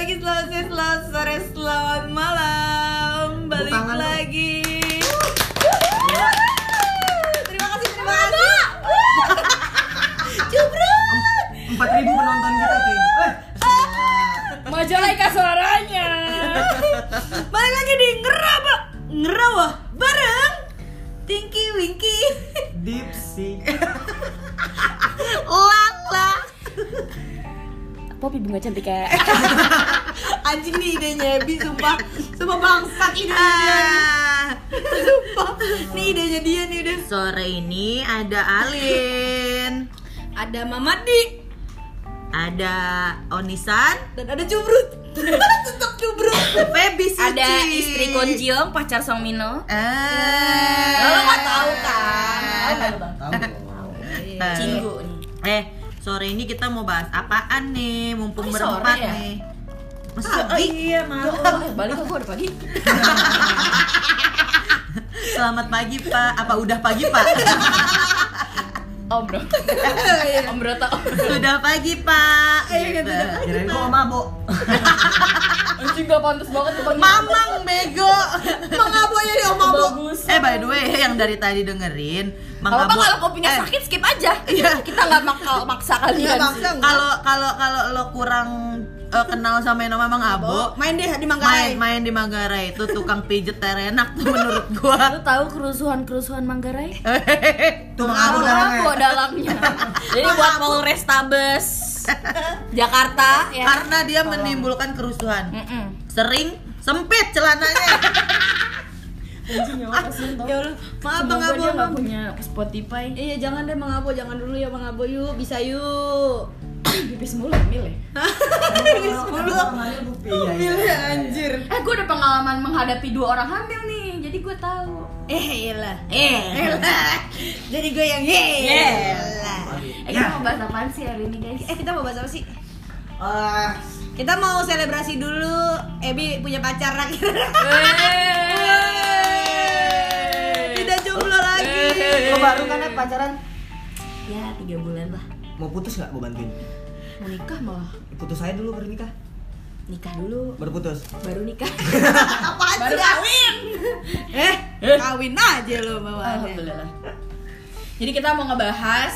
pagi, selamat siang, selamat sore, selamat malam. Balik tangan lagi. Terima kasih, terima kasih. Cubrut Empat ribu penonton kita cuy. Eh, Majalengka suaranya. Balik lagi di Ngerawa Ngerawa bareng Tinky Winky. Dipsy. Lala Popi bunga cantik ya. Anjing nih idenya Ebi, sumpah Sumpah bangsat ini dia Sumpah Nih idenya dia nih udah Sore ini ada Alin, Ada Mamadi ada Onisan, Dan ada Cubrut Tetap Cubrut Feby Suci. Ada istri Konjiong, pacar Song Mino. Eh. Lo nggak tahu kan? Tahu? Tahu. Eh. Cinggu nih. Eh, sore ini kita mau bahas apaan nih? Mumpung Oh, berempat ya? nih. Masa oh iya, maaf. Eh, balik kok udah pagi. Selamat pagi, Pak. Apa udah pagi, Pak? Om bro. Om bro tau. Sudah pagi, Pak. Iya, Gitu. Kirain gua mabok. Anjing gak pantas banget tuh Mamang bego. Mengaboya ya Om Abo Bagus. Eh, by the way, yang dari tadi dengerin, Mang Kalau kalau kopinya eh, sakit skip aja. Iya. Kita nggak makal maksa kalian. Nggak nggak. Kalau kalau kalau lo kurang eh, kenal sama yang nama Mang Abo, Main deh di main Manggarai main di Manggarai itu tukang pijet terenak tuh menurut gua. Lu tahu kerusuhan-kerusuhan Manggarai? Tuh mengabuk dalangnya. Apa dalangnya? Jadi buat Polrestabes Jakarta ya. Karena dia menimbulkan kerusuhan. Mm-mm. Sering sempit celananya. Anjing ya tau. Ya Allah Maaf Bang Abo dia punya Spotify. Iya jangan deh Bang Abo Jangan dulu ya Bang Abo yuk Bisa yuk Pipis mulu hamil ya. Iya, iya. Iya anjir Eh gue udah pengalaman menghadapi dua orang hamil nih, jadi gue tahu. Eh iyalah Eh, Elah. Jadi gue yang yelah eh kita mau bahas apaan sih hari ini guys? Eh kita mau bahas apa sih? Ah, Kita mau selebrasi dulu Ebi punya pacar akhirnya Tidak jomblo lagi baru kan ya pacaran? Ya tiga bulan lah. Mau putus nggak? Gue bantuin. Mau nikah malah. Putus saya dulu baru nikah. Nikah dulu, Baru putus. baru nikah. Apaan baru sih? kawin. Eh kawin aja lo bawaannya Alhamdulillah. Jadi kita mau ngebahas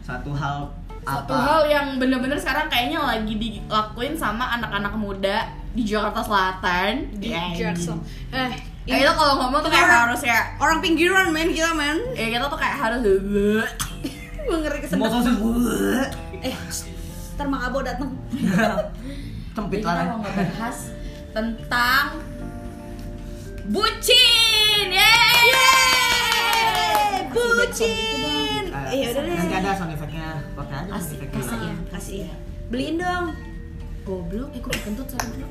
Satu hal satu apa? hal yang bener-bener sekarang kayaknya lagi dilakuin sama anak-anak muda di Jakarta Selatan. Di Ya, Jackson Eh Ya, kita kalau ngomong tuh kayak Orang- harus kayak Orang pinggiran men kita men ya kita tuh kayak harus Gue ngeri Mau kesedek sosis. Eh Ntar Mang Abo dateng Cempit Jadi kita lah. mau ngebahas tentang bucin. Yeay! Yeay, Bucin Eh, Iya udah deh Nanti ada sound effect-nya. Pakai aja sound effect-nya. asik ya. Kasih ya Beliin dong Goblok, eh kok kentut goblok.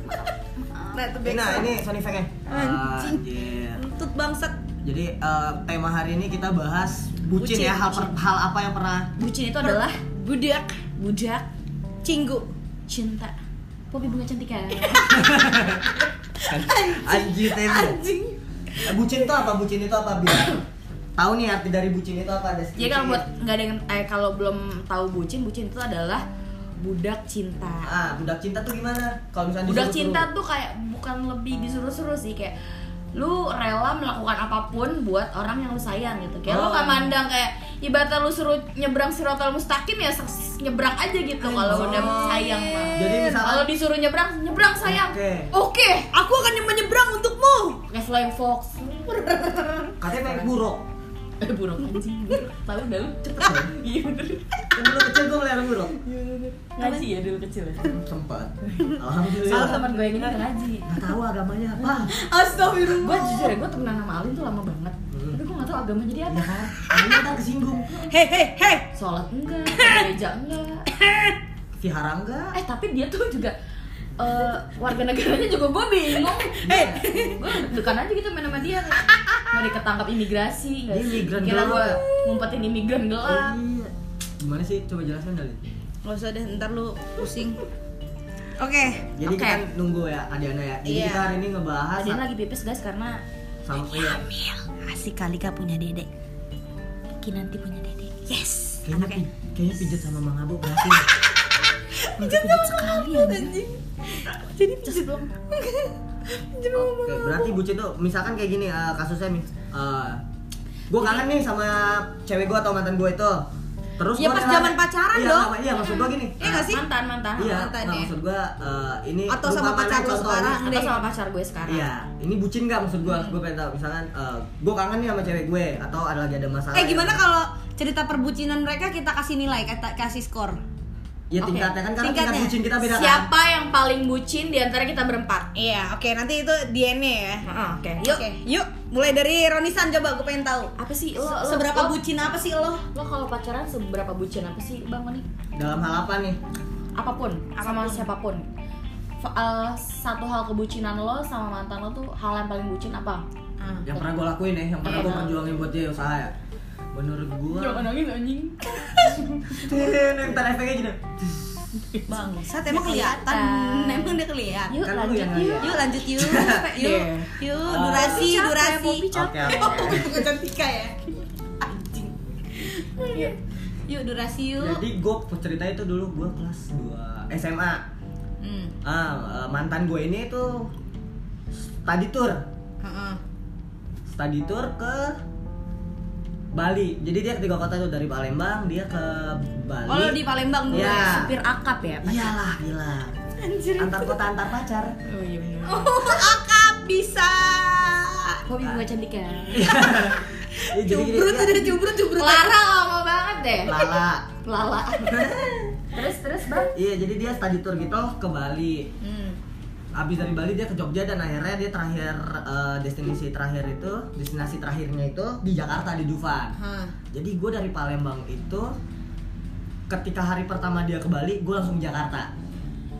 Maaf. Nah itu Nah, ini sound effect-nya. Anjing. Lutut bangsat Jadi eh, tema hari ini kita bahas bucin, Bucin, ya hal per- hal apa yang pernah Bucin itu adalah Budak budak Cinggu cinta. Popi bunga cantik ya. tema. Anjing Eh, bucin itu apa? Bucin itu apa biar tahu nih arti dari bucin itu apa? Jadi kalau buat nggak ada yang eh kalau belum tahu bucin, bucin itu adalah budak cinta. ah budak cinta tuh gimana? Kalau misalnya Budak cinta tuh kayak bukan lebih disuruh-suruh sih kayak lu rela melakukan apa pun buat orang yang lu sayang gitu kayak lu Oh. gak mandang kayak ibaratnya lu suruh nyebrang sirotol mustaqim ya nyebrang aja gitu kalau udah sayang mah Jadi misalkan kalau disuruh nyebrang nyebrang sayang Oke. oke Aku akan menyeberang untukmu kayak flying fox katanya naik buruk. Eh buruk anjing buruk tahu dah lu cepet iya bener Kan dulu kecil gue melihara buruk. ngaji ya dulu kecil ya Sempat. Alhamdulillah. salah teman gue yang ini ngaji Gak tahu agamanya apa. Astagfirullah gue jujur ya gue temenan sama Alin tuh lama banget tapi gue gak tau agama jadi apa kan? Ini ntar kesinggung. Hei hei hei sholat enggak gereja enggak Vihara enggak? eh tapi dia tuh juga eh, warga negaranya juga gue bingung eh gue dekan aja gitu main sama dia mau diketangkap imigrasi nggak Dia sih? imigran kira gelap. gue ngumpetin imigran gelap Iya. Gimana sih? Coba jelaskan kali. Gak usah deh ntar lu pusing Oke Jadi Oke. kita nunggu ya Adiana ya. Jadi Iya. kita hari ini ngebahas dia lagi pipis guys karena sama iya. Asik kali kak punya dedek. Kinanti punya dede Yes Kayaknya, Oke pi- kayaknya pijet sama Mang Abo berhasil. Pijat sekali anjing. Jadi Just belum. Oke, berarti bucin tuh misalkan kayak gini eh, kasusnya mis gue kangen nih sama cewek gue atau mantan gue itu. Terus Ya, gua pas zaman pacaran iya, dong. sama- Iya, maksud gue gini. Iya nggak sih? Mantan, mantan. Iya, mantan nah, ya. maksud gue eh, ini Atau sama pacar lo contohnya. sekarang. Atau sama pacar gue sekarang. Iya, ini bucin nggak maksud gue? Gue pengen tahu misalkan gue kangen nih sama cewek gue atau ada lagi ada masalah. Eh gimana yang- kalau cerita perbucinan mereka kita kasih nilai, kata kasih skor? Ya tingkatnya kan karena Tingkatnya. tingkat bucin kita beda kan. Siapa yang paling bucin di antara kita berempat? Iya, oke nanti itu DNA ya. Heeh, Oke. Yuk, yuk, mulai dari Ronisan coba gue pengen tahu. Apa sih lo, lo Seberapa lo, bucin apa sih lo? Lo kalau pacaran seberapa bucin apa sih Bang Mani? Dalam hal apa nih? Apa pun, sama siapa pun. F- eh, satu hal kebucinan lo sama mantan lo tuh hal yang paling bucin apa? Yang pernah gue lakuin ya, yang pernah gue Iya. perjuangin buat dia usaha ya. Menurut gue, nangis anjing. yang tadi efeknya gini. Bangsat emang kelihatan. Kelihatan. Emang dia kelihatan. Yuk Kan lanjut yuk. Yuk lanjut yuk. Capek Yuk. Yuk, Oh. durasi, durasi. Oke, oke. Bukan cantika ya. Anjing. Yuk. Yuk durasi yuk. Jadi gue cerita itu dulu gue kelas 2 SMA. Hmm. Ah, eh, mantan gue ini tuh study tour, Heeh. study tour ke Bali. Jadi dia ketiga kota tuh dari Palembang dia ke Bali. Oh, di Palembang dulu ya? Supir akap ya? Iyalah, gila. Antar kota antar pacar. Oh iya benar. Oh, akap bisa. Hobi bunga cantik kan? Ya, jadi gini, Cubrut dia- udah cubrut cubrut. Clara lama banget deh. Lala. Lala. terus terus bang? Iya, jadi dia study tour gitu ke Bali. Hmm. Abis dari Bali dia ke Jogja dan akhirnya dia terakhir eh, destinasi terakhir itu, destinasi terakhirnya itu di Jakarta di Dufan. Hah. Jadi gue dari Palembang itu ketika hari pertama dia ke Bali, gue langsung ke Jakarta.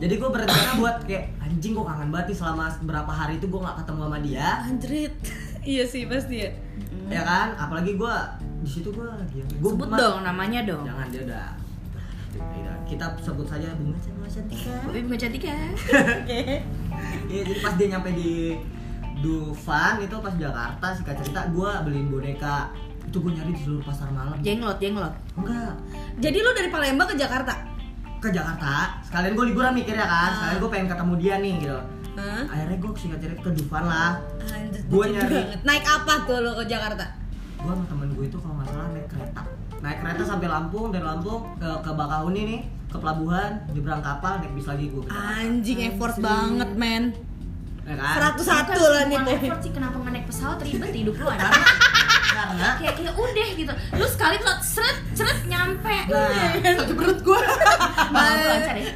Jadi gue berencana buat kayak anjing gue kangen banget nih selama berapa hari itu gue nggak ketemu sama dia, Anjrit. iya sih pasti ya. ya kan? Apalagi gue di situ gue lagi gue Sebut dong namanya dong. Jangan dia udah. Udah, Kita sebut saja bunga bunga cantika. Bunga cantik kan? Iya, jadi pas dia nyampe di Dufan itu pas Jakarta sih cerita gue beliin boneka itu gue nyari di seluruh pasar malam Jenglot jenglot. enggak Jadi lu dari Palembang ke Jakarta? ke Jakarta sekalian gue liburan mikirnya kan sekalian gue pengen ketemu dia nih gitu Hah? akhirnya gue singkat cerita ke Dufan lah lucu nyari. banget. Naik apa tuh lo ke Jakarta? gue sama temen gue itu kalau nggak salah naik kereta naik kereta sampai Lampung dari Lampung ke ke Bakahuni nih ke pelabuhan nyebrang kapal naik bis lagi gue Anjing effort banget, men. ya kan 101 Bukan lah nih tuh. effort sih kenapa nggak naik pesawat ribet hidup lu anjing. karena karena kayak kayak udah gitu. Lu sekali tuh seret seret nyampe. nah Satu perut gua. Bang, lu lancar ya.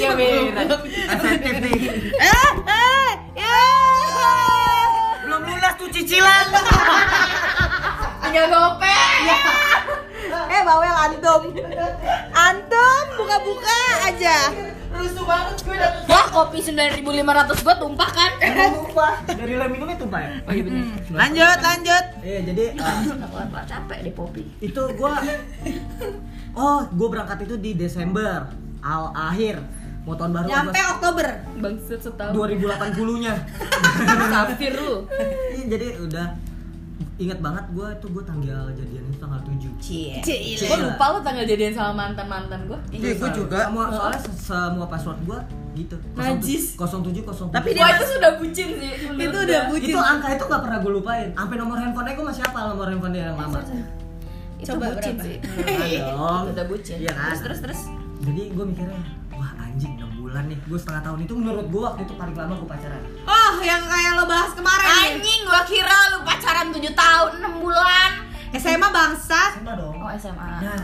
Ya efektif nih eh, eh, eh. belum lunas tuh cicilan Tinggal gopeng. Eh, bawel antum. Antum buka-buka aja. rusuh banget gue dapet Wah, kopi 9500 gua tumpah kan? tumpah dari lem minumnya tumpah ya Oh iya bener. Lanjut, lanjut. iya jadi uh, capek deh Poppy? itu gue oh gue berangkat itu di Desember al akhir mau tahun baru Nyampe Oktober. Bangset setahun. 2080 nya Kafir lu. Iya, jadi udah ingat banget gue tuh gue tanggal jadian itu tanggal 7 Cie. Gua lupa lu tanggal jadian sama mantan-mantan gua. Iya, gue juga. Semua, soalnya se- semua password gue gitu. Najis. 07 07. Tapi dia itu sudah bucin sih. menurut Itu udah bucin. itu angka itu gak pernah gue lupain. Sampai nomor handphonenya gue masih hafal nomor handphone dia yang lama. Itu Coba bucin berapa? sih. Iya dong. Itu udah bucin. Iya kan? Terus terus terus. Jadi gue mikirnya, wah anjing 6 bulan nih. Gue setengah tahun itu menurut gue waktu itu paling lama gue pacaran. Oh, yang kayak lo bahas kemarin. Anjing, gua kira lu pacaran 7 tahun, 6 bulan. SMA bangsat. Sama dong. Oh, SMA. Nah,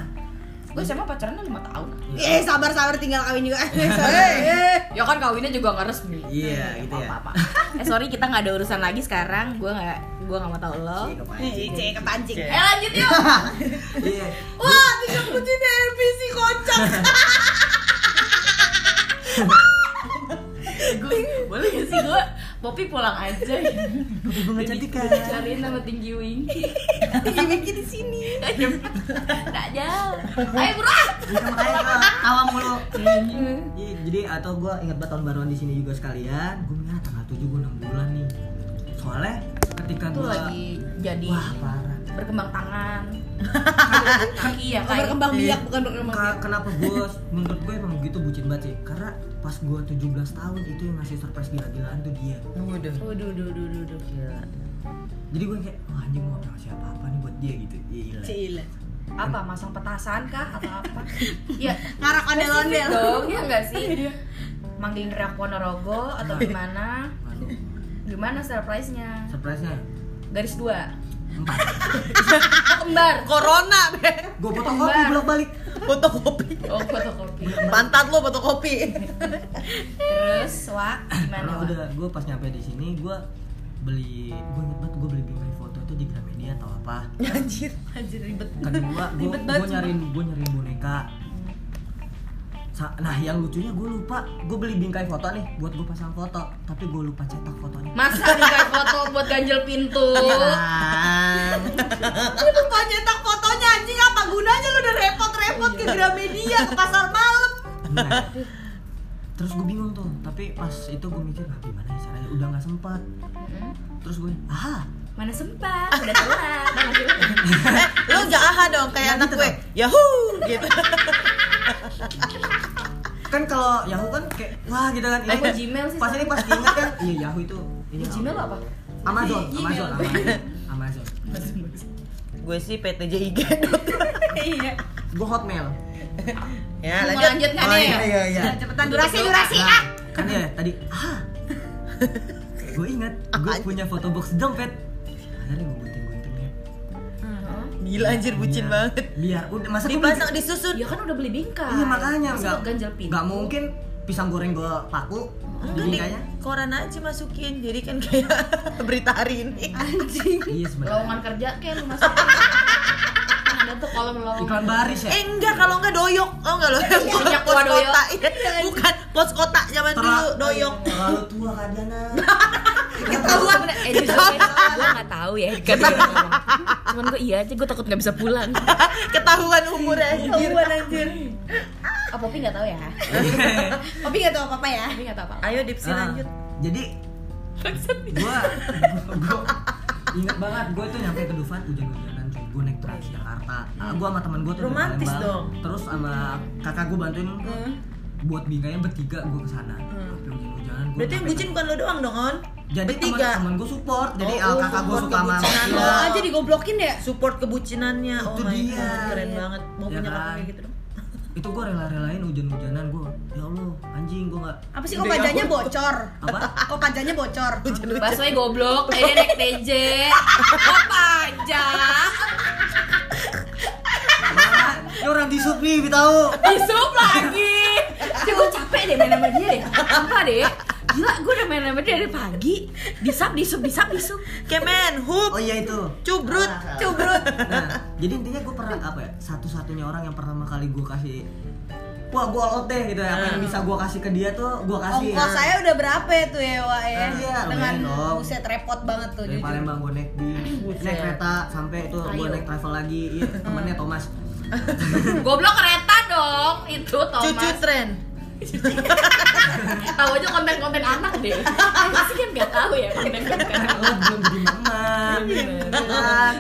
Gua SMA pacarannya 5 tahun. Eh, sabar-sabar tinggal kawin juga. Eh, Ya kan kawinnya juga nggak resmi. Iya, gitu ya. Apa-apa. eh sorry kita nggak ada urusan lagi sekarang. Gua nggak gua nggak mau tahu lo. Cek kepancing. Eh lanjut yuk. Iya. Wah, tiga bucin NPC kocak. Gua, boleh gak sih gua Poppy pulang aja. Bunga cantika. Cariin nama tinggi wing. Tinggi di sini. Nggak jauh. Ayo. Iya makanya tawa mulu. Iya, jadi atau gue ingat banget tahun baruan di sini juga sekalian. Gue mikir tanggal 7 gue 6 bulan nih. Soalnya ketika gue lagi jadi wah parah. berkembang tangan kaki ya kayak berkembang biak bukan berkembang biak. kenapa gue menurut gue emang begitu bucin banget sih. Karena pas gue 17 tahun itu yang ngasih surprise gila-gilaan tuh dia. Waduh. Waduh, duh, duh, duh, duh. Gila. jadi gue kayak wah anjing gue gak ngasih apa-apa nih buat dia gitu. Gila Cile. apa masang petasan kah atau apa? Ya Ngarak ondel-ondel. dong ya enggak sih? Manggilin Rak Ponorogo atau gimana? Aduh, gimana surprise-nya? Surprise-nya? Garis dua empat kembar Corona, Be. gue fotokopi Kembar. bolak-balik Fotokopi. oh fotokopi Pantat lo fotokopi. terus wah karena gimana Wak? udah gue pas nyampe di sini gue beli gue inget banget gue beli bingkai foto itu di Gramedia atau apa Anjir. Anjir ribet. kedua gue gue nyariin gue nyariin boneka nah yang lucunya gue lupa gue beli bingkai foto nih buat gue pasang foto tapi gue lupa cetak fotonya masa kayak foto buat ganjel pintu. Lu lupa nyetak fotonya anjing apa gunanya lu udah repot-repot ke Gramedia ke pasar malam. Nah, terus gue bingung tuh tapi pas itu gue mikir nah gimana ya caranya udah nggak sempat Hmm? terus gue ah mana sempat udah telat. Eh, lu gak aha dong kayak Nah, anak gitu gue. Yahoo gitu. kan kalau Yahoo kan kayak wah gitu kan Eh, kok Gmail sih pas ini pas diingat kan iya Yahoo itu ini Gmail apa Amazon Gmail. Amazon Amazon gue sih PTJIG. Iya. gue Hotmail ya, Mau lanjut. lanjut nggak Oh, nih? iya, iya, iya. Cepetan durasi durasi Nah, ah. kan ya tadi ah gue ingat gue punya foto box dompet akhirnya gue Gila anjir bucin Iya. banget. biar udah masa Dipasang disusun. ya kan udah beli bingkai iya makanya Masa nggak buat ganjel pintu nggak mungkin pisang goreng gue paku Enggak kayaknya koran aja masukin. Jadi kan kayak berita hari ini. Anjing. iya sebenarnya lowongan kerja kayak lu masukin tuh kolom lowongan iklan baris ya Eh enggak kalau enggak doyok. Oh enggak loh. Yang punya pos kuah doyok. kota. Iya, Bukan pos kota zaman dulu doyok. terlalu tua Kak Diana ketahuan eh jujur gue nggak tahu ya cuman gue iya aja gue takut nggak bisa pulang Ketahuan umurnya anjir. Ketahuan anjir. oh Popi nggak tahu ya Tapi gak tau apa-apa ya. Popi nggak tahu apa Ayo Dipsi Ah, lanjut. jadi gua gua inget banget gue tuh nyampe ke Dufan hujan-hujanan cuy gue naik Transjakarta ah, gue sama temen gue tuh Romantis dong. terus sama kakak gue bantuin Hmm. buat bingkainya bertiga gue ke sana Hmm. sampai hujan-hujanan gua Berarti yang bucin bukan lo doang dong, On? jadi teman bertiga. temen gue support jadi Oh, ah, kakak gue suka sama Iya. lo. Oh, aja digoblokin ya. Support kebucinannya. Oh Itu my dia. god, keren Iya. banget. Mau Ya punya kakak kan? kayak gitu dong. Itu gue rela-relain hujan-hujanan gue ya allah anjing gue nggak Apa sih kok pajanya bocor? apa Kok pajanya bocor? Baswe goblok, eh naik TJ pajak? Mana? ini orang di sub nih tahu Disup lagi gue capek deh main sama dia deh Sumpah deh Gila, gue udah main sama dia dari pagi Disap, disup, disap, disup Kemen, hup, oh iya itu cubrut. Cubrut. Nah, jadi intinya gue pernah apa ya? Satu-satunya orang yang pertama kali gue kasih Wah, gue all out deh gitu ya. Apa yang bisa gue kasih ke dia tuh gue kasih. Ongkos saya udah berapa ya tuh ya, Wak ya? Iya, Dengan buset repot banget tuh Dari. Palembang gue naik bis, naik kereta sampai itu gue naik travel lagi. Iya, temennya Thomas. Goblok kereta dong Itu Cucu Thomas tren. Tahu aja konten-konten anak deh Pasti kan gak tahu ya konten-konten belum jadi mama. Bener. Kan?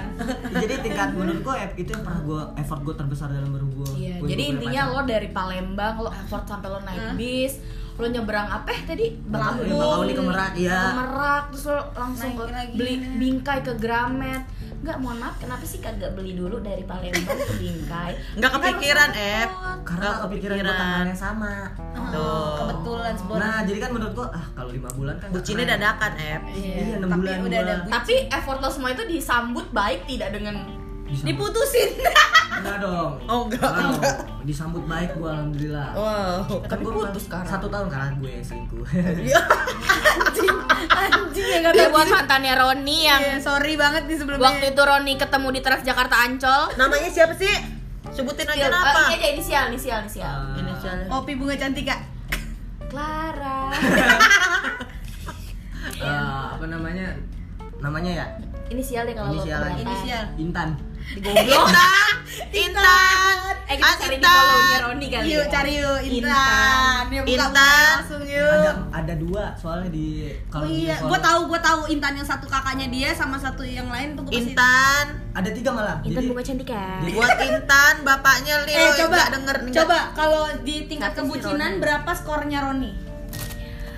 Jadi tingkat menurut gue itu yang pernah gue effort gue terbesar dalam berhubung. Iya, jadi intinya lo dari Palembang lo effort sampai lo naik bis, lo nyebrang apa ya tadi? Bakahuni ke Merak, iya. Ke Merak, terus lo langsung ke beli bingkai ke Gramet. Enggak, mohon maaf, kenapa sih kagak beli dulu dari Palembang ke Bingkai? Nggak Kita kepikiran, Ep. karena Nggak kepikiran kepikiran. tanggalnya sama. Oh, kebetulan sebon. Nah, jadi kan menurut gue ah kalau lima bulan kan Bucinnya dadakan, Ep. Iya, enam Tapi bulan udah gua. ada Tapi effort lo semua itu disambut baik tidak dengan Disambut. diputusin. Enggak dong. Oh, enggak, Enggak enggak. dong. Disambut baik gua alhamdulillah. Wow. Tapi gua putus sekarang. Satu tahun karena gue selingkuh. anjing, anjing ya kata buat mantannya Roni yang Iya, sorry banget nih sebelumnya. waktu itu Roni ketemu di Transjakarta Ancol. Namanya siapa sih? Sebutin aja Inisial, apa? eh, ini aja inisial, inisial, inisial. Eh, Inisialnya. Opi bunga cantika. Clara. eh, apa namanya? Namanya ya? Inisial deh kalau Inisial. Inisial. Intan. Goblok. Intan, Intan, Eh kita cari di follow-nya Roni kali Yuk ya. cari yuk Intan. Intan. Yuk buka Intan. langsung yuk. ada ada dua soalnya di Oh kalau di iya, gue tahu gue tahu Intan yang satu kakaknya dia sama satu yang lain tuh gue pasti. Intan. ada tiga malah Intan jadi buka cantik kan. Jadi- Buat Intan, bapaknya Leo Eh coba, denger nih. coba kalau di tingkat si kebucinan berapa skornya Roni?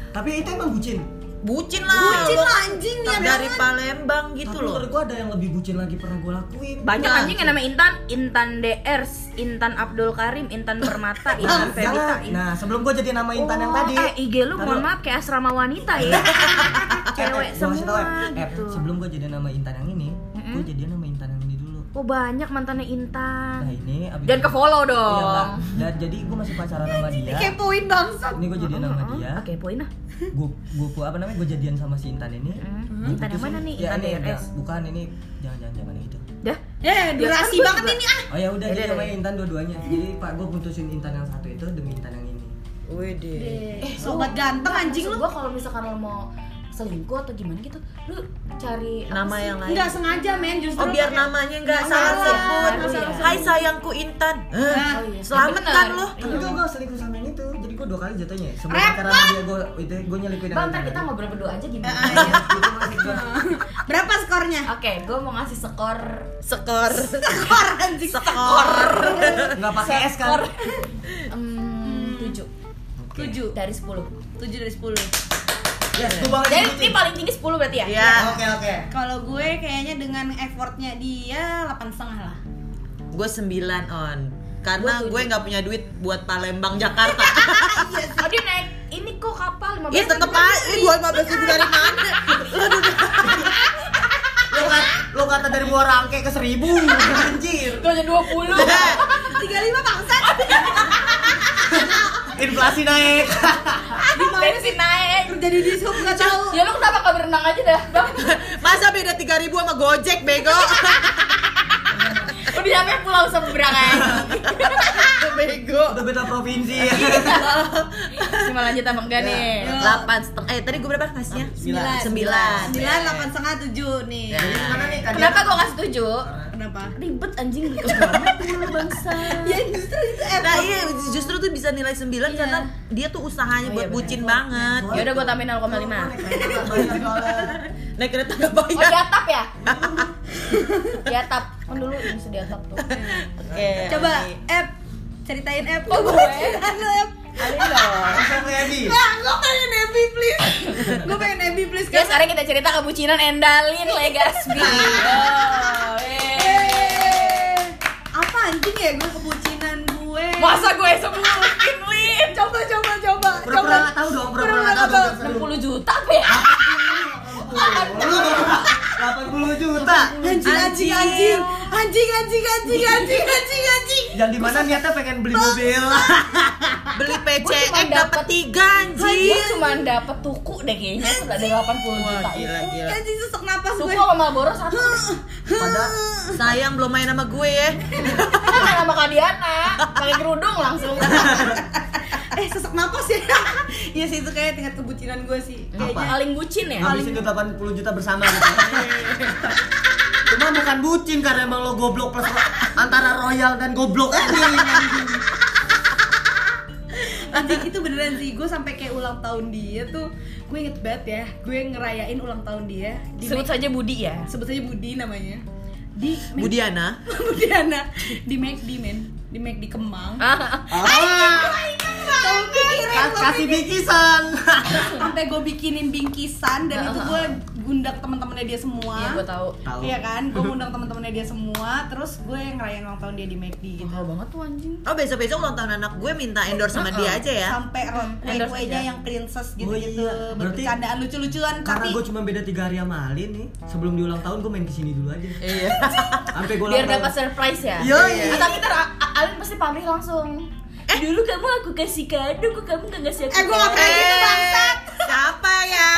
tapi itu emang bucin Bucin lah. Bucin lah anjing dari ya banget. Palembang gitu tapi loh. menurut gua ada yang lebih bucin lagi pernah gua lakuin Banyak Nah. anjing yang namanya Intan, Intan DRs, Intan Abdul Karim, Intan Permata, Intan. Jangan. nah sebelum gua jadi nama Intan yang Oh, tadi Eh, IG lu mohon maaf kayak asrama wanita ya. Eh, Cewek eh, tau semua. Eh, gitu. sebelum gua jadi nama Intan yang ini gua jadi nama Intan yang ini dulu Oh, banyak mantannya Intan. nah ini abis Jangan ke follow Iya, dong. enggak. dan jadi gua masih pacaran sama dia Kepoin bangsat. ini gua jadi nama dia Oke, poin lah. gua gua apa namanya gua jadian sama si Intan ini Hmm, Intan yang mana nih? ya, Intan ini, DRS. enggak. bukan ini jangan jangan itu Dah. Eh, durasi kan banget ini ah. oh ya udah jadi namanya Intan dua-duanya jadi pak gua putusin Intan yang satu itu demi Intan yang ini Wede. Eh, sobat ganteng anjing lu. Gua kalau misalkan lo mau selingkuh atau gimana gitu, lu cari Nama sih? yang lain. Enggak sengaja men justru. Oh biar namanya nggak Nggak salah sebut. nggak salah Hai sayangku Intan. Eh, Nah, Oh, iya. Selamat kan lo? tapi Iya. gua gua selingkuh sama yang itu jadi gua dua kali jatuhnya sebelum pacaran sama dia gua itu gua nyelipin Bang, ntar kita ngobrol berdua aja gimana? Iya. gua Berapa skornya? Oke, gue mau ngasih skor Skor. Skor anjing. Skor. nggak pakai es kan skor em, tujuh Tujuh. dari sepuluh. Tujuh dari sepuluh. Ya itu banget Jadi ini paling tinggi sepuluh berarti ya? Ya. oke oke Kalau gue kayaknya dengan effortnya dia 8 setengah lah. Gue 9 on. Karena gue nggak punya duit buat Palembang Jakarta. Oh dia naik ini kok kapal 15 Iya tetep aja. Eh, gue 15 ribu dari mana? lo kata lo kata dari buah rangke ke seribu anjir Gue aja 20 35 bangsat. Inflasi naik Bensin naik Kerja di dishub enggak tahu. Ya lu kenapa gak berenang aja dah bang? Masa beda 3 ribu sama Gojek bego? Udah nyampe pulau seberang aja bego. udah beda provinsi Cuma lanjut sama enggak nih? Ya. 8 setengah. Eh tadi gue berapa kasihnya? Sembilan. Sembilan. Sembilan, delapan setengah, tujuh nih. Ya. Kak Kenapa gue kasih tujuh? Kenapa? Ribet anjing ke mana mulu bangsa Ya justru itu Nah iya justru tuh bisa nilai 9 Iya. karena dia tuh usahanya Oh, buat iya, bucin banget. Ya udah gue tambahin 0,5 Naik kereta gak Oh bayar. di atap ya? di atap Kan dulu bisa di atap tuh Oke. Coba, oke. Ep, ceritain Ep. Oh, gue? Ceritain Ep. Alin dong. Nah, gue pengen Ebi please. gue pengen Ebi please Ya sekarang kita cerita kebucinan Endalin Legaspi Oh, eh. Eh, apa anjing ya gue kebucinan gue? Masa gue sebutin Lin? Coba, coba, coba. Pura-pura nggak tahu dong, pura-pura nggak tahu. Pura-pura 60 juta apa ya? 80 juta. Anjing anjing anjing. Anjing anjing anjing anjing anjing anjing. Yang di mana niatnya pengen beli mobil. beli PCX dapat 3 anjing. Gue cuma dapat tuku deh kayaknya sudah 80 juta. Gila gila. Anjing sesak napas gue. Tuku sama boros satu. Padahal sayang belum main sama gue ya. Main sama Kadiana, pakai kerudung langsung. Eh, sesek napas ya. Iya sih itu kayak tingkat kebucinan gue sih. Apa? Kayaknya. Paling bucin ya? habis itu 80 juta bersama gitu. Cuma bukan bucin karena emang lo goblok plus antara royal dan goblok aja. Anjing itu beneran sih, gue sampai kayak ulang tahun dia tuh Gue inget banget ya, gue ngerayain ulang tahun dia di Sebut saja Budi ya sebut saja Budi namanya Di Budiana. Budiana Di McD men Di McD Kemang Ah, Kamu pikirin kasih pikirin. bikisan. Sampai gue bikinin bingkisan Dan itu gue ngundang teman-temannya dia semua Iya gue tahu Tahu. Iya kan, gue ngundang teman-temannya dia semua Terus gue ngerayain ulang tahun dia di McD gitu Mahal banget tuh anjing Oh besok-besok ulang tahun anak gue minta endorse sama dia aja ya. Sampai kue-kuenya yang princess gitu Oh gitu iya, berarti- Bercandaan lucu-lucuan Karena Tapi gue cuma beda tiga hari sama Alin nih. Sebelum di ulang tahun gue main ke sini dulu aja. Iya. Sampai gue Biar dapat surprise ya Iya, iya. Tapi ntar A- A- Alin pasti pamrih langsung Eh dulu kamu aku kasih kado kok kamu gak ngasih aku Eh, gua nggak pernah gitu, bangsat. Siapa ya?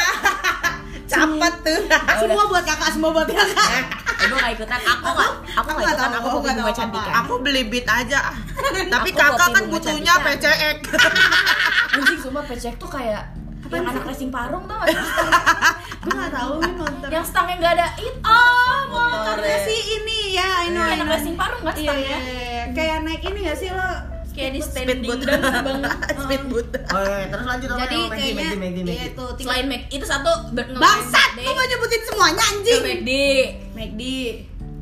Cepet tuh. semua buat kakak, semua buat kakak Eh gue gak ikutan Aku gak Aku gak ikutan tahu, Aku nggak bunga tahu cantik. Aku beli beat aja. Tapi Aku kakak kan butuhnya. PCX. Anjing sumpah pecek tuh kayak Yang anak racing parung tau gak gue nggak tahu nih nonton Yang stangnya gak ada hitam motornya sih ini ya, I know, I Kayak know. racing parung kan Iya, stangnya? iya, iya. kayak naik ini gak sih lo? Kayak di Speedboat. standing dan banget. Speedboat. Oh iya, terus lanjut apa Jadi Magdi, kayaknya Magdi, iya Magdi. itu Selain Mac itu satu Bangsat, lu mau nyebutin semuanya anjing. McD. McD.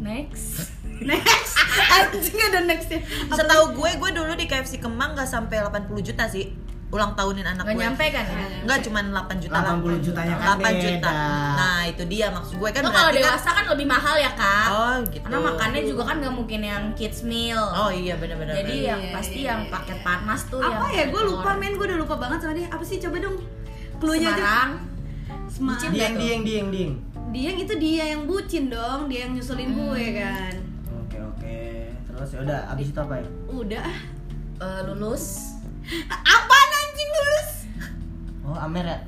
Next. Next. Anjing ada nextnya. Setahu gue, gue dulu di KFC Kemang gak sampai 80 juta sih ulang tahunin anak Nggak gue. nyampe kan ya? Enggak, cuma 8 juta lah. 80 jutanya kan 8 juta. beda. Nah, itu dia maksud gue kan Lo kalau kan dewasa kan lebih mahal ya kak. Oh, gitu. Karena makannya juga kan nggak mungkin yang kids meal. Oh iya benar-benar. Jadi Iya, yang iya, pasti iya, yang paket panas tuh yang Apa ya? Gue lupa men, gue udah lupa banget sama dia. Apa sih? Coba dong. Cluenya. Semarang. Semarang. Dieng, dieng, dieng, dieng. Dia yang itu dia yang bucin dong, dia yang nyusulin gue kan. Oke, oke. Terus ya udah, abis itu apa ya? Udah. Eh, lulus. Apaan lulus? Oh, Amer ya?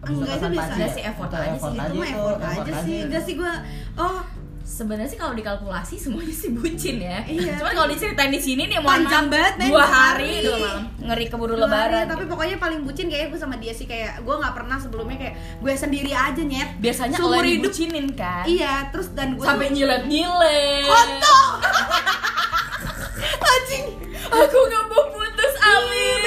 Abis Enggak, itu biasa aja sih, effort aja sih. effort Itu aja mah effort aja sih. Enggak sih gue. Oh, Sebenarnya sih kalau dikalkulasi semuanya sih bucin ya. Iya. Cuman kalau diceritain di sini nih mohon Panjang banget, dua hari, dua malam. Ngeri keburu Dua lebaran. hari, tapi pokoknya paling bucin kayaknya gue sama dia sih kayak gue nggak pernah sebelumnya kayak gue sendiri aja nyet biasanya Seumur kalau hidup dibucinin kan. iya terus dan gue Sampai nyilet-nyilet. kontol anjing Aku nggak mau putus Amin.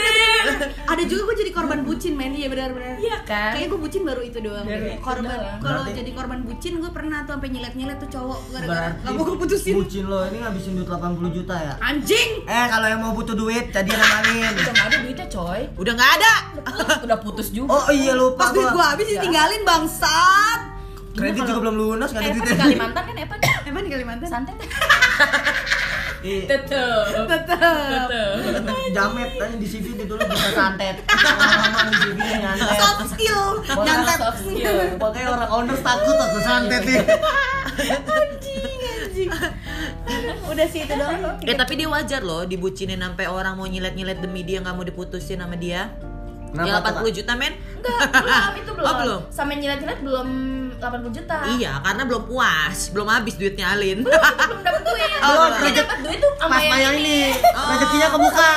Ada juga gue jadi korban bucin men iya benar-benar Iya kan? Kayaknya gue bucin baru itu doang itu korban kalau jadi korban bucin gue pernah tuh sampai nyilet-nyilet tuh cowok gara-gara nggak mau gue putusin bucin lo ini ngabisin duit 80 juta ya? anjing Eh, kalau yang mau butuh duit, jadian sama Alin. Udah nggak ada duitnya coy. udah nggak ada. Udah putus juga. Oh iya lupa pas duit gue gua. habis ditinggalin bangsat Kredit juga belum lunas, nggak ada Evan di. Kalimantan kan Evan emang di Kalimantan santet Iya. tetep tetep tetep Jamet tanya di CV ditulis bisa santet. Ngomong di CV nya nyantet. soft skill nyantet soft skill. Pokoknya orang owner takut aku santet nih. anjing anjing udah sih itu doang Eh tapi dia wajar loh dibucinin sampai orang mau nyilet-nyilet demi dia nggak mau diputusin sama dia. Kenapa ya tuh, 80 juta men? enggak belum itu belum Oh, belum? sampai nyilet-nyilet belum 80 juta Iya, karena belum puas, belum habis duitnya Alin. belum belum dapet duit Oh, belum rezeki- dapet duit tuh sama Pas yang bayar ini ini, rezekinya kebuka.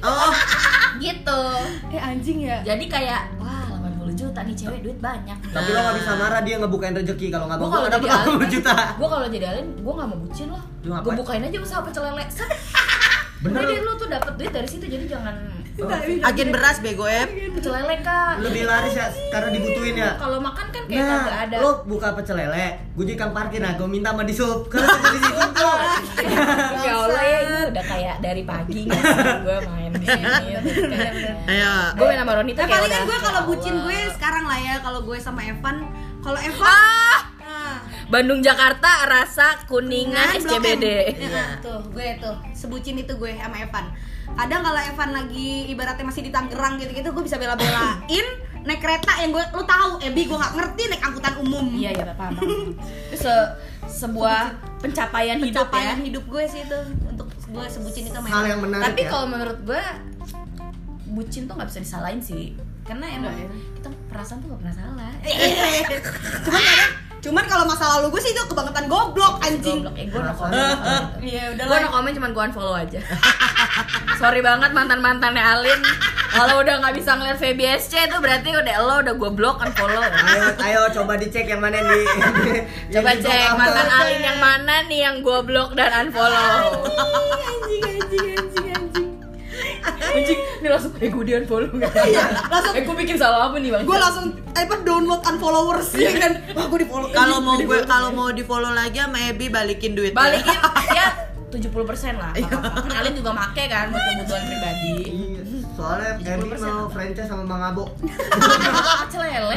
oh, gitu eh anjing ya jadi kayak wah 80 juta nih cewek duit banyak Tapi lo gak bisa marah dia ngebukain rezeki kalau nggak jadi dapat alin 80 juta. gue kalau jadi alin gue nggak mau bucin ngapain? gue bukain aja usaha pecel lele. Bener Udah deh, lu. lu tuh dapet duit dari situ jadi jangan agen beras bego ya. pecel lele kak. Lebih laris ya karena dibutuhin ya. kalau makan kan kayak Nah, ada. lo buka pecel lele, gue jadi kang parkir. Nah, gue minta sama di sup, karena kerja di situ tuh. ya Allah ya ini udah kayak dari pagi nggak gue main di sini Ayo. gue main sama Ronita Nah, kayak palingan udah, gue kalau bucin gue sekarang lah ya kalau gue sama Evan. Kalau Evan ah! Nah, Bandung Jakarta rasa kuningan. SCBD Ya, tuh gue tuh sebucin itu gue sama Evan kadang kalau Evan lagi ibaratnya masih di Tangerang gitu-gitu gue bisa bela-belain naik kereta yang gue lu tahu Ebi gue nggak ngerti naik angkutan umum iya iya paham paham. itu se sebuah pencapaian, hidup ya pencapaian hidup gue sih itu untuk gue sebucin itu sama Hal Evan yang menarik tapi ya. kalau menurut gue bucin tuh nggak bisa disalahin sih karena emang ya? kita perasaan tuh gak pernah salah cuman kadang cuman kalau masa lalu gue sih itu kebangetan goblok anjing. goblok. Eh gue no comment iya udah gue no comment cuman gue unfollow aja. Sorry banget mantan mantannya Alin. Kalau udah nggak bisa ngeliat VBSC itu berarti udah lo udah gue blok unfollow. Ayo, ayo coba dicek yang mana yang coba cek mantan. Alin yang mana nih yang gue blok dan unfollow. Anjing anjing anjing anjing ini langsung eh gue di unfollow. Nggak Iya, langsung- eh gue bikin salah apa nih bang? Gue langsung eh, apa download unfollowers ya kan? Wah gue di follow Kalau mau gue kalau mau di follow lagi sama Ebi balikin duit. balikin ya 70% lah. Kan Alin juga make kan buat kebutuhan pribadi. Iya, Soalnya Ebi 70% mau franchise sama Bang Abo. kecil lele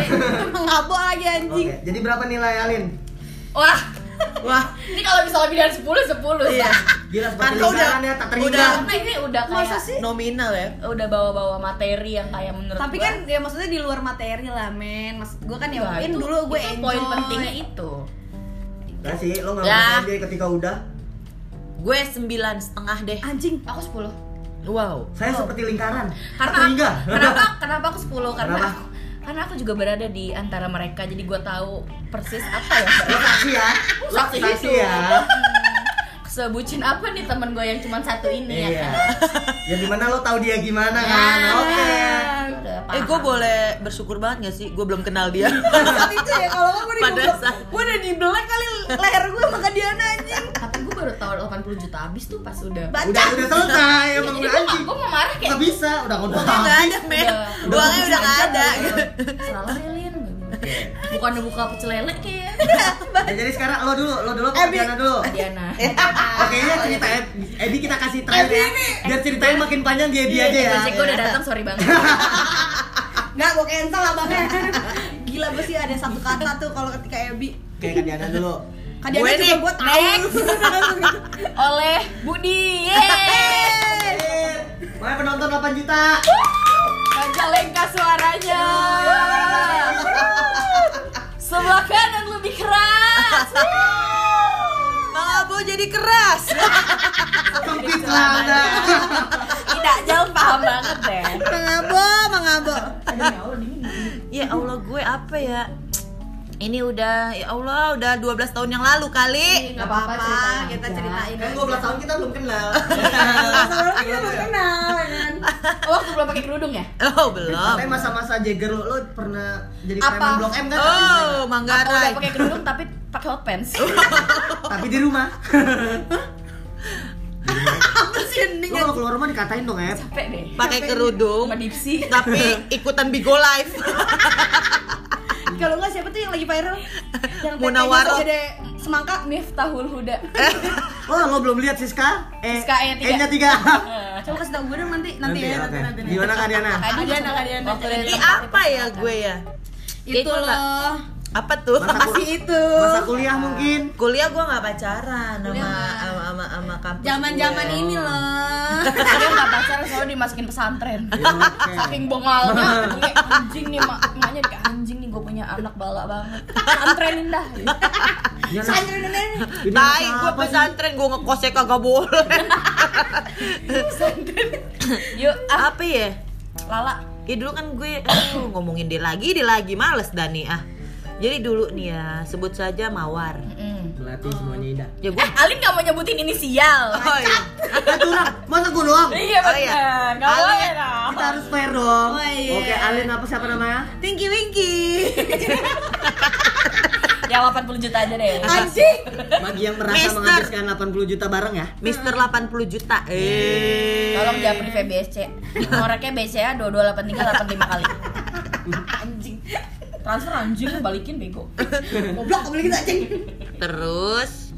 ngabok lagi anjing. Oke, jadi berapa nilai Alin? wah Wah, ini kalau bisa lebih dari 10 10 iya. Gila seperti Kan udah- ya, tak terhingga. udah- karena ini udah Masa kayak sih? Nominal ya. udah bawa-bawa materi yang kayak menurut tapi gua- kan ya maksudnya di luar materi lah men Mas, gue kan ya Nah, mungkin itu- dulu gue itu enjoy poin pentingnya itu Gak sih, lo gak Ya. dia ketika udah Gue sembilan setengah deh. anjing aku 10 Wow. Saya seperti lingkaran karena kenapa kenapa aku 10 karena Kenapa? Karena aku juga berada di antara mereka jadi gue tahu persis apa ya. Saksi ya. Lo Saksi hidup. ya. Sebucin apa nih temen gue yang cuma satu ini ya? Iya. Kan Ya di mana lo tahu dia gimana Ya, kan? Oke. paham. Eh gue boleh bersyukur banget gak sih? Gue belum kenal dia. Saat itu ya kalau gue di Pada goblok. saat- gue udah di belek kali leher gue sama Kak Diana anjing baru tahu 80 juta habis tuh pas udah. Baca. Udah udah selesai emang Jadi udah anjing. gue mau marah kayak Nggak bisa, udah ngontol Udah gak ada men udah Uangnya udah gak ada Salah ya Lin Bukannya buka pecel lele kayak Ya, jadi sekarang lo dulu, lo dulu apa Ebi. Diana dulu? Diana Oke ya cerita Eb- Ebi kita kasih terakhir ya. Biar ceritanya makin panjang di Ebi aja ya. Gojek udah datang sorry banget nggak gue cancel bang gila gue sih ada satu kata tuh kalau ketika Ebi Oke Kak Diana dulu. Kak Diana Gue juga gue tahu. Oleh Budi. Yeay. Mana penonton 8 juta? Majalengka suaranya. Sebelah kanan lebih keras. Bang Abo jadi keras. Sempit lah udah. Tidak jauh paham banget deh. Mengabo mengabo Ya Allah gue apa ya Ini udah Ya Allah udah 12 tahun yang lalu kali. Nggak apa-apa kita ceritain Kan 12 tahun kita belum kenal. Soalnya kita belum kenal ya kan? Oh, waktu belum pakai kerudung ya? Oh belum. Tapi masa-masa Jagger lo, lo pernah jadi Apa? preman Blok M kan? Oh Aku Manggarai. Udah pakai kerudung tapi pakai hot pants. Tapi di rumah. apa sih ini Lo kalau keluar rumah dikatain dong, Eb. Capek deh. Pakai kerudung Tapi ikutan Bigo Live kalau nggak siapa tuh yang lagi viral yang Munawaro. gede semangka Miftahul Huda Oh, lo belum lihat Siska? Eh, Siska E tiga. E-nya 3. coba kasih tau gue dong nanti nanti, Nanti, ya oke. nanti nanti Gimana Kak Diana? Tadi Diana, Kak Diana. Apa ya gue ya itu loh Apa tuh? Masa masih itu. Masa kuliah mungkin. Kuliah gue gak pacaran sama nggak. sama sama, sama kampus zaman zaman gue. ini loh. Dia nggak pacaran soalnya dimasukin pesantren. Ya, oke. Saking bongalnya gue anjing nih mak maknya kayak anjing nih gue punya anak bala banget. Pesantrenin dah. Ya, nah, Santri nenek ini Tai, gue pesantren, gue ngekosnya kagak boleh. Yuk ah. Apa ya? Lala. Ya dulu kan gue, aduh, ngomongin dia lagi, dia lagi, males Dani ah Jadi dulu nih ya, sebut saja Mawar Mm. Melatih semuanya indah. Ya gue, Eh, Alin gak mau nyebutin inisial oh iya curang. Masa gue doang? Iya Oh, iya. gak Alin. boleh dong Kita harus fair dong. Oh, iya. Oke, Alin apa siapa namanya? Tinky Winky Yang 80 juta aja deh anjing Bagi yang merasa Mister. menghabiskan 80 juta bareng ya. Mister 80 juta Eh Tolong jangan prive BSC Ngoreknya BCA 2283 85 kali Anjing Transfer anjing balikin bego goblok kita anjing Terus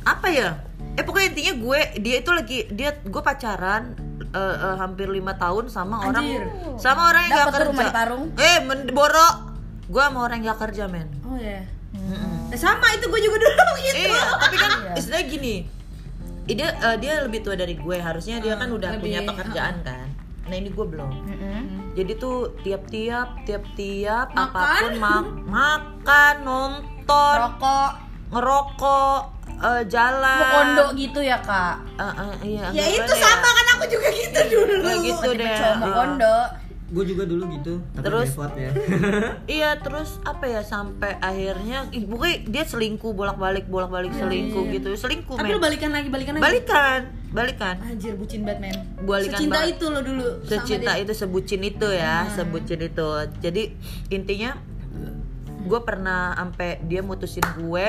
apa ya? Eh pokoknya intinya gue dia itu lagi dia gue pacaran eh, eh, hampir lima tahun sama orang Anjir. sama orang yang Dapet gak kerja. rumah Parung. Eh men boro. Gue sama orang yang gak kerja men. oh ya sama itu gue juga dulu gitu Iya, tapi kan Iya. istilahnya gini. Dia eh, dia lebih tua dari gue. Harusnya dia kan udah lebih, punya pekerjaan kan. Nah ini gue belum. Jadi tuh tiap-tiap tiap-tiap Makan? apa pun mak- makan, nonton, Rokok ngerokok, eh, jalan. Kondo gitu ya kak Eh, eh, iya, ya itu sama kan aku juga gitu dulu Kayak gitu deh. Eh. kondo Gue juga dulu gitu. Tapi Terus? effort ya. Iya terus apa ya sampai akhirnya pokoknya dia selingkuh bolak-balik bolak-balik selingkuh gitu selingkuh tapi men lu balikan lagi balikan lagi balikan balikan anjir bucin Batman Balikan secinta banget. itu lo dulu sama secinta dia. itu sebucin itu ya sebucin itu jadi intinya gue pernah sampai dia mutusin gue